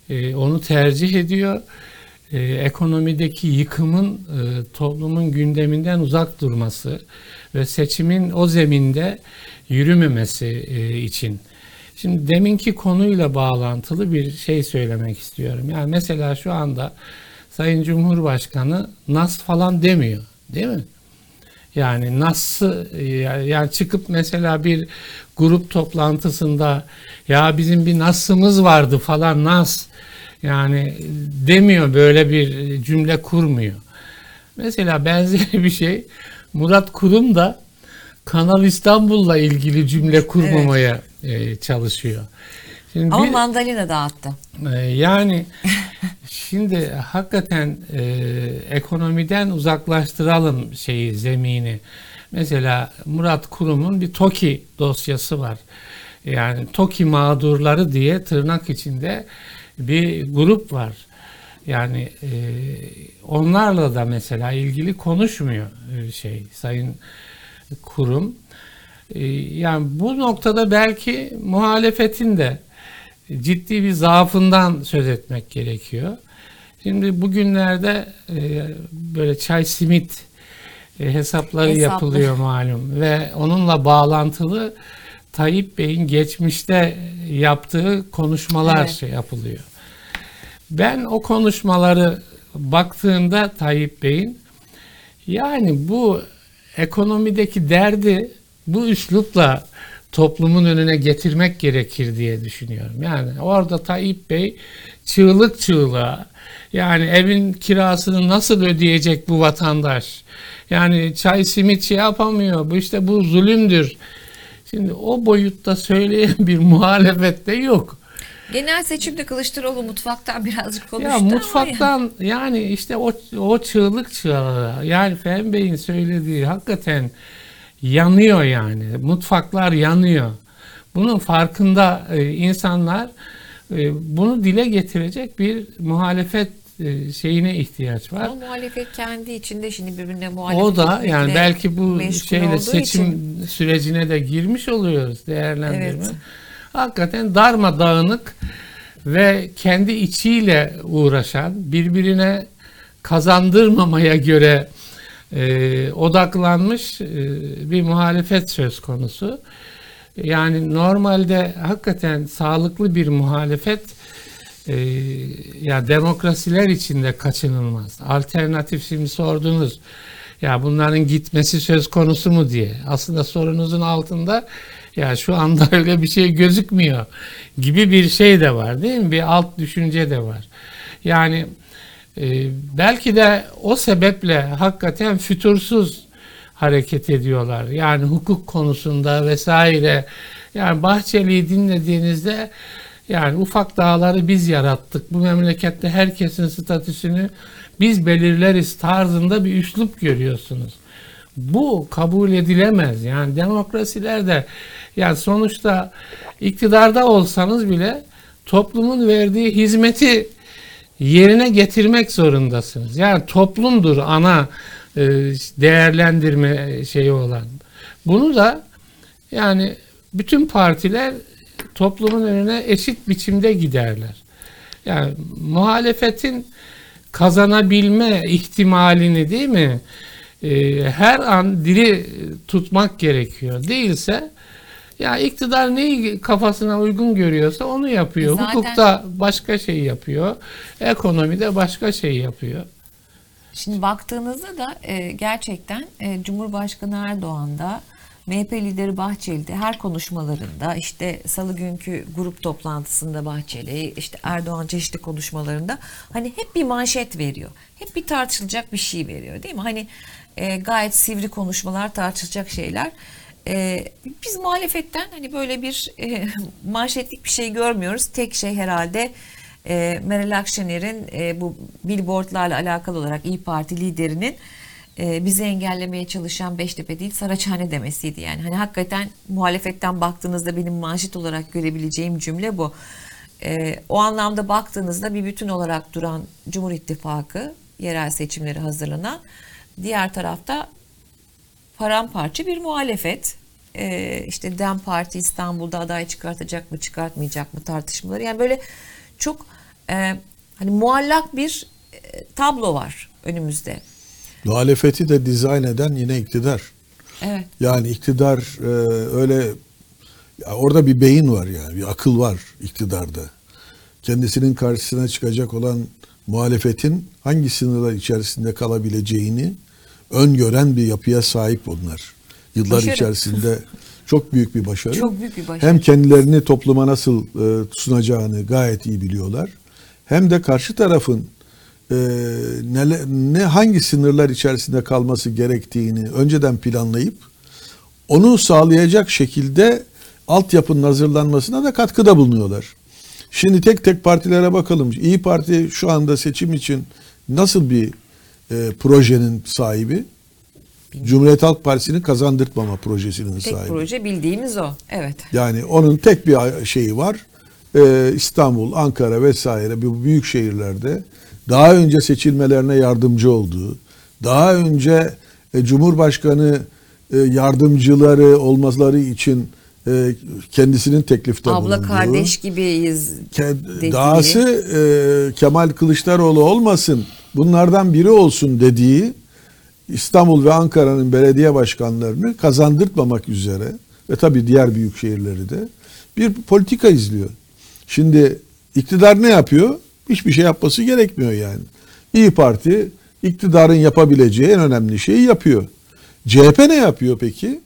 e, onu tercih ediyor. E, ekonomideki yıkımın e, toplumun gündeminden uzak durması ve seçimin o zeminde yürümemesi e, için. Şimdi deminki konuyla bağlantılı bir şey söylemek istiyorum. Yani mesela şu anda Sayın Cumhurbaşkanı nas falan demiyor, değil mi? Yani nasıl yani çıkıp mesela bir grup toplantısında ya bizim bir nasımız vardı falan nas yani demiyor böyle bir cümle kurmuyor. Mesela benzeri bir şey Murat Kurum da Kanal İstanbul'la ilgili cümle kurmamaya e, çalışıyor. Şimdi Ama bir- mandalina dağıttı. ee, Yani şimdi hakikaten e, ekonomiden uzaklaştıralım şeyi zemini. Mesela Murat Kurum'un bir TOKİ dosyası var. Yani TOKİ mağdurları diye tırnak içinde bir grup var. Yani e, onlarla da mesela ilgili konuşmuyor e, şey Sayın Kurum. E, yani bu noktada belki muhalefetin de ciddi bir zaafından söz etmek gerekiyor. Şimdi bugünlerde e, böyle çay simit e, hesapları Hesaplı. yapılıyor malum ve onunla bağlantılı Tayyip Bey'in geçmişte yaptığı konuşmalar Evet. şey yapılıyor. Ben o konuşmaları baktığımda Tayyip Bey'in yani bu ekonomideki derdi bu üslupla toplumun önüne getirmek gerekir diye düşünüyorum. Yani orada Tayyip Bey çığlık çığlığa yani evin kirasını nasıl ödeyecek bu vatandaş? Yani çay simit şey yapamıyor. Bu işte bu zulümdür. Şimdi o boyutta söyleyen bir muhalefet de yok. Genel seçimde Kılıçdaroğlu mutfaktan birazcık konuştu Ya ama mutfaktan yani işte o o çığlık çığlığa yani Fehmi Bey'in söylediği hakikaten yanıyor yani. Mutfaklar yanıyor. Bunun farkında e, insanlar e, bunu dile getirecek bir muhalefet e, şeyine ihtiyaç var. Ama muhalefet kendi içinde şimdi birbirine muhalefet O da yani belki bu şeyle seçim için- sürecine de girmiş oluyoruz değerlendirme. Evet. Hakikaten darmadağınık ve kendi içiyle uğraşan, birbirine kazandırmamaya göre e, odaklanmış e, bir muhalefet söz konusu. Yani normalde hakikaten sağlıklı bir muhalefet e, ya demokrasiler içinde kaçınılmaz. Alternatif şimdi sordunuz ya bunların gitmesi söz konusu mu diye. Aslında sorunuzun altında ya şu anda öyle bir şey gözükmüyor gibi bir şey de var değil mi? Bir alt düşünce de var. Yani e, belki de o sebeple hakikaten fütursuz hareket ediyorlar. Yani hukuk konusunda vesaire Yani Bahçeli'yi dinlediğinizde yani ufak dağları biz yarattık. Bu memlekette herkesin statüsünü biz belirleriz tarzında bir üslup görüyorsunuz. Bu kabul edilemez. Yani demokrasilerde yani sonuçta iktidarda olsanız bile toplumun verdiği hizmeti yerine getirmek zorundasınız. Yani toplumdur ana e, değerlendirme şeyi olan. Bunu da yani bütün partiler toplumun önüne eşit biçimde giderler. Yani muhalefetin kazanabilme ihtimalini değil mi? e, her an diri tutmak gerekiyor. Değilse ya iktidar neyi kafasına uygun görüyorsa onu yapıyor. Zaten- Hukukta başka şey yapıyor. Ekonomide başka şey yapıyor. Şimdi baktığınızda da e, gerçekten e, Cumhurbaşkanı Erdoğan da MHP lideri Bahçeli'de her konuşmalarında işte salı günkü grup toplantısında Bahçeli işte Erdoğan çeşitli konuşmalarında hani hep bir manşet veriyor. Hep bir tartışılacak bir şey veriyor değil mi? Hani e, gayet sivri konuşmalar tartışılacak şeyler. E, biz muhalefetten hani böyle bir e, manşetlik bir şey görmüyoruz. Tek şey herhalde e, Meral Akşener'in e, bu billboardlarla alakalı olarak İyi Parti liderinin e, bizi engellemeye çalışan Beştepe değil Saraçhane demesiydi yani. Hani hakikaten muhalefetten baktığınızda benim manşet olarak görebileceğim cümle bu. E, o anlamda baktığınızda bir bütün olarak duran Cumhur İttifakı yerel seçimleri hazırlanan diğer tarafta paramparça bir muhalefet. Ee, işte DEM Parti İstanbul'da aday çıkartacak mı çıkartmayacak mı tartışmaları. Yani böyle çok e, hani muallak bir e, tablo var önümüzde. Muhalefeti de dizayn eden yine iktidar. Evet. Yani iktidar e, öyle orada bir beyin var yani bir akıl var iktidarda. Kendisinin karşısına çıkacak olan muhalefetin hangi sınırlar içerisinde kalabileceğini öngören bir yapıya sahip bunlar. Yıllar Başarı. içerisinde çok büyük bir başarı. Çok büyük bir başarı. Hem kendilerini topluma nasıl e, sunacağını gayet iyi biliyorlar. Hem de karşı tarafın e, nele- ne hangi sınırlar içerisinde kalması gerektiğini önceden planlayıp onu sağlayacak şekilde altyapının hazırlanmasına da katkıda bulunuyorlar. Şimdi tek tek partilere bakalım. İyi Parti şu anda seçim için nasıl bir e, projenin sahibi? Cumhuriyet Halk Partisi'nin kazandırtmama projesinin Tek sahibi. proje bildiğimiz o. Evet. Yani onun tek bir şeyi var. Ee, İstanbul, Ankara vesaire bu büyük şehirlerde daha önce seçilmelerine yardımcı olduğu, daha önce e, Cumhurbaşkanı e, yardımcıları olmaları için e, kendisinin teklifte Abla bulunduğu. kardeş gibiyiz. Ke- dediği. Dahası e, Kemal Kılıçdaroğlu olmasın, bunlardan biri olsun dediği İstanbul ve Ankara'nın belediye başkanlarını kazandırtmamak üzere ve tabii diğer büyük şehirleri de bir politika izliyor. Şimdi iktidar ne yapıyor? Hiçbir şey yapması gerekmiyor yani. İyi Parti iktidarın yapabileceği en önemli şeyi yapıyor. CHP ne yapıyor peki?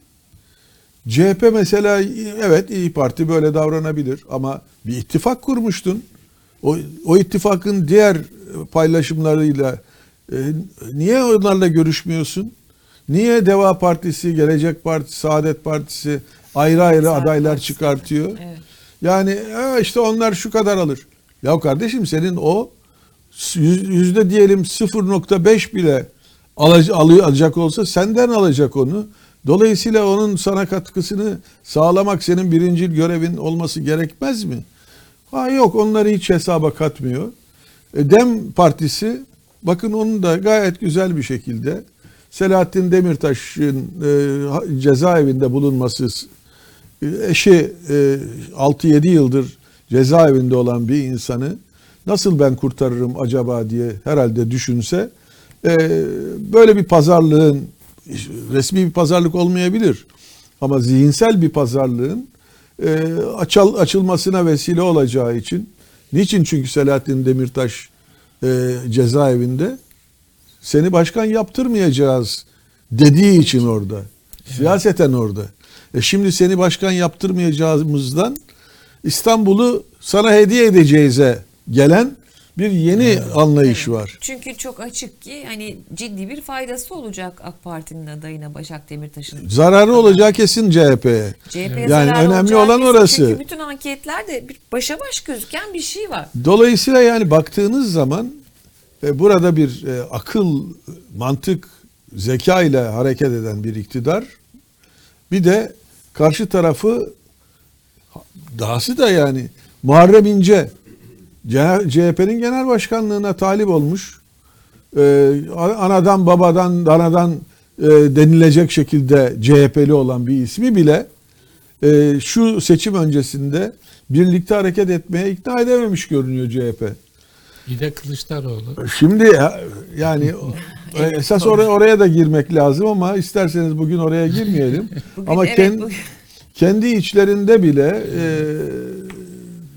CHP mesela evet İyi Parti böyle davranabilir ama bir ittifak kurmuştun. O, o ittifakın diğer paylaşımlarıyla e, niye onlarla görüşmüyorsun? Niye Deva Partisi, Gelecek Partisi, Saadet Partisi ayrı ayrı Saadet adaylar Partisi. çıkartıyor? Evet. Yani "E, işte onlar şu kadar alır. Ya kardeşim senin o yüz- yüzde diyelim 0.5 bile alacak, alacak olsa senden alacak onu. Dolayısıyla onun sana katkısını sağlamak senin birinci görevin olması gerekmez mi? Ha yok onları hiç hesaba katmıyor. E, Dem Partisi bakın onun da gayet güzel bir şekilde Selahattin Demirtaş'ın e, cezaevinde bulunması e, eşi e, 6-7 yıldır cezaevinde olan bir insanı nasıl ben kurtarırım acaba diye herhalde düşünse e, böyle bir pazarlığın resmi bir pazarlık olmayabilir ama zihinsel bir pazarlığın e, açıl, açılmasına vesile olacağı için niçin çünkü Selahattin Demirtaş e, cezaevinde seni başkan yaptırmayacağız dediği için orada. Siyaseten orada. E şimdi seni başkan yaptırmayacağımızdan İstanbul'u sana hediye edeceğize gelen bir yeni anlayış var. Çünkü çok açık ki hani ciddi bir faydası olacak AK Parti'nin adayına Başak Demirtaş'ın. Zararı olacağı kesin CHP'ye. CHP'ye Yani önemli olan orası. Çünkü bütün anketlerde bir başa baş gözüken bir şey var. Dolayısıyla yani baktığınız zaman e, burada bir e, akıl, mantık, zeka ile hareket eden bir iktidar. Bir de karşı tarafı dahası da yani Muharrem İnce CHP'nin genel başkanlığına talip olmuş. E, anadan babadan danadan e, denilecek şekilde CHP'li olan bir ismi bile e, şu seçim öncesinde birlikte hareket etmeye ikna edememiş görünüyor CHP. Bir de Kılıçdaroğlu. Şimdi ya- yani esas oraya, oraya da girmek lazım ama isterseniz bugün oraya girmeyelim. Bugün ama evet, ken- bugün- kendi içlerinde bile e,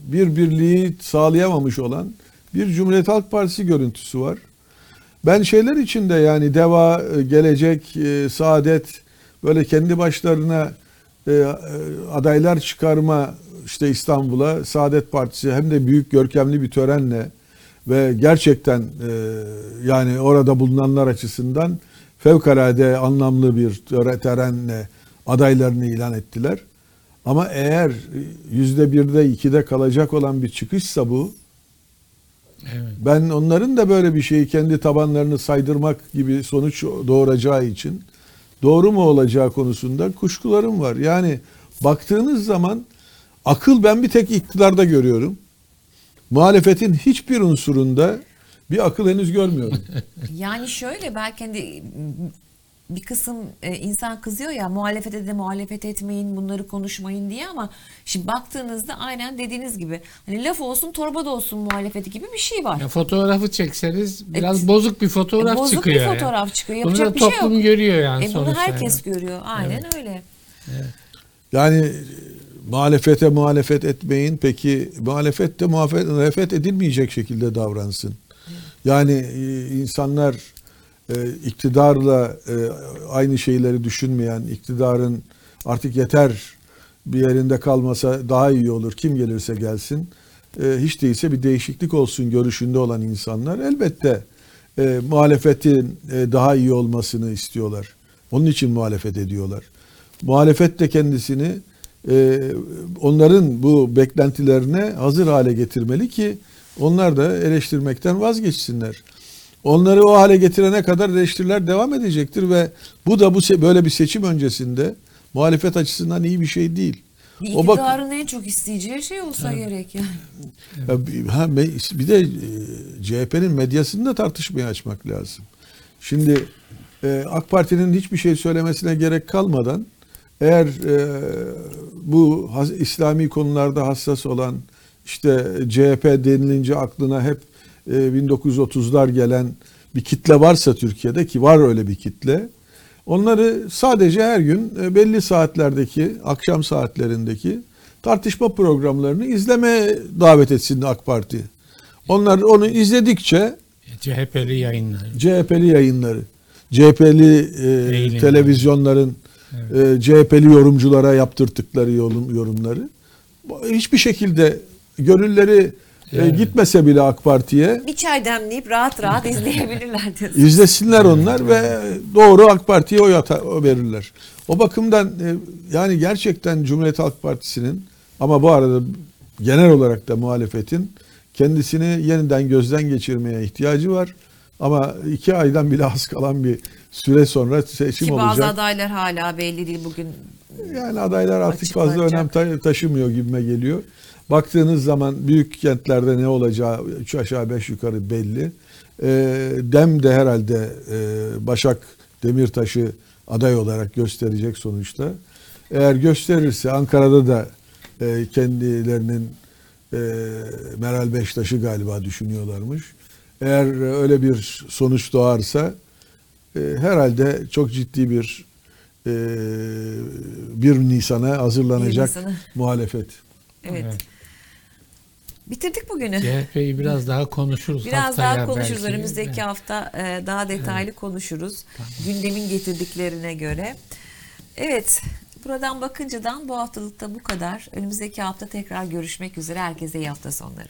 bir birliği sağlayamamış olan bir Cumhuriyet Halk Partisi görüntüsü var. Ben şeyler içinde yani Deva, e, Gelecek, e, Saadet böyle kendi başlarına e, adaylar çıkarma işte İstanbul'a Saadet Partisi hem de büyük görkemli bir törenle ve gerçekten yani orada bulunanlar açısından fevkalade anlamlı bir töre- törenle adaylarını ilan ettiler. Ama eğer yüzde birde ikide kalacak olan bir çıkışsa bu Evet. ben onların da böyle bir şeyi kendi tabanlarını saydırmak gibi sonuç doğuracağı için doğru mu olacağı konusunda kuşkularım var. Yani baktığınız zaman akıl ben bir tek iktidarda görüyorum. Muhalefetin hiçbir unsurunda bir akıl henüz görmüyorum. Yani şöyle belki hani bir kısım e, insan kızıyor ya muhalefete de muhalefet etmeyin bunları konuşmayın diye ama şimdi baktığınızda aynen dediğiniz gibi hani laf olsun torba da olsun muhalefeti gibi bir şey var. Ya fotoğrafı çekseniz biraz E, bozuk bir fotoğraf E, bozuk çıkıyor. bir yani. fotoğraf çıkıyor. Bunu Yapacak da bir şey toplum yok. görüyor yani E, bunu sonuçta. herkes yani. görüyor. Aynen öyle. Yani e, muhalefete muhalefet etmeyin. Peki muhalefet de muhalefet, muhalefet edilmeyecek şekilde davransın. Yani e, insanlar e, iktidarla e, aynı şeyleri düşünmeyen, iktidarın artık yeter bir yerinde kalmasa daha iyi olur. Kim gelirse gelsin. E, hiç değilse bir değişiklik olsun görüşünde olan insanlar elbette e, muhalefetin e, daha iyi olmasını istiyorlar. Onun için muhalefet ediyorlar. Muhalefet de kendisini onların bu beklentilerine hazır hale getirmeli ki onlar da eleştirmekten vazgeçsinler. Onları o hale getirene kadar eleştiriler devam edecektir ve bu da bu böyle bir seçim öncesinde muhalefet açısından iyi bir şey değil. Bir O bak- iktidarın en çok isteyeceği şey olsa gerek yani. Ya ha, bir de e, CHP'nin medyasını da tartışmaya açmak lazım. Şimdi e, AK Parti'nin hiçbir şey söylemesine gerek kalmadan eğer e, bu has- İslami konularda hassas olan işte CHP denilince aklına hep e, 1930'lar gelen bir kitle varsa Türkiye'de ki var öyle bir kitle. Onları sadece her gün e, belli saatlerdeki, akşam saatlerindeki tartışma programlarını izlemeye davet etsin AK Parti. Onlar onu izledikçe CHP'li yayınlar. CHP'li yayınları, CHP'li e, Yayınları. televizyonların e, CHP'li yorumculara yaptırttıkları yorum, yorumları hiçbir şekilde gönülleri e, Evet. gitmese bile AK Parti'ye Bir çay demleyip rahat rahat izleyebilirler diyorsun. İzlesinler onlar ve doğru AK Parti'ye oy, ata- oy verirler. O bakımdan e, yani gerçekten Cumhuriyet Halk Partisi'nin ama bu arada genel olarak da muhalefetin kendisini yeniden gözden geçirmeye ihtiyacı var. Ama iki aydan bile az kalan bir süre sonra seçim Ki bazı olacak. adaylar hala belli değil bugün. Yani adaylar artık fazla önem ta- taşımıyor gibime geliyor. Baktığınız zaman büyük kentlerde ne olacağı üç aşağı beş yukarı belli. Ee, Dem de herhalde e, Başak Demirtaş'ı aday olarak gösterecek sonuçta. Eğer gösterirse Ankara'da da e, kendilerinin e, Meral Beştaş'ı galiba düşünüyorlarmış. Eğer e, öyle bir sonuç doğarsa e, herhalde çok ciddi bir e, 1 Nisan'a hazırlanacak 1 Nisan'a. muhalefet. Evet. Evet. Bitirdik bugünü. CHP'yi biraz daha konuşuruz. Biraz daha konuşuruz. Belki. Önümüzdeki evet. hafta e, daha detaylı evet. konuşuruz. Tamam. Gündemin getirdiklerine göre. Evet. Buradan bakıncadan bu haftalıkta bu kadar. Önümüzdeki hafta tekrar görüşmek üzere. Herkese iyi hafta sonları.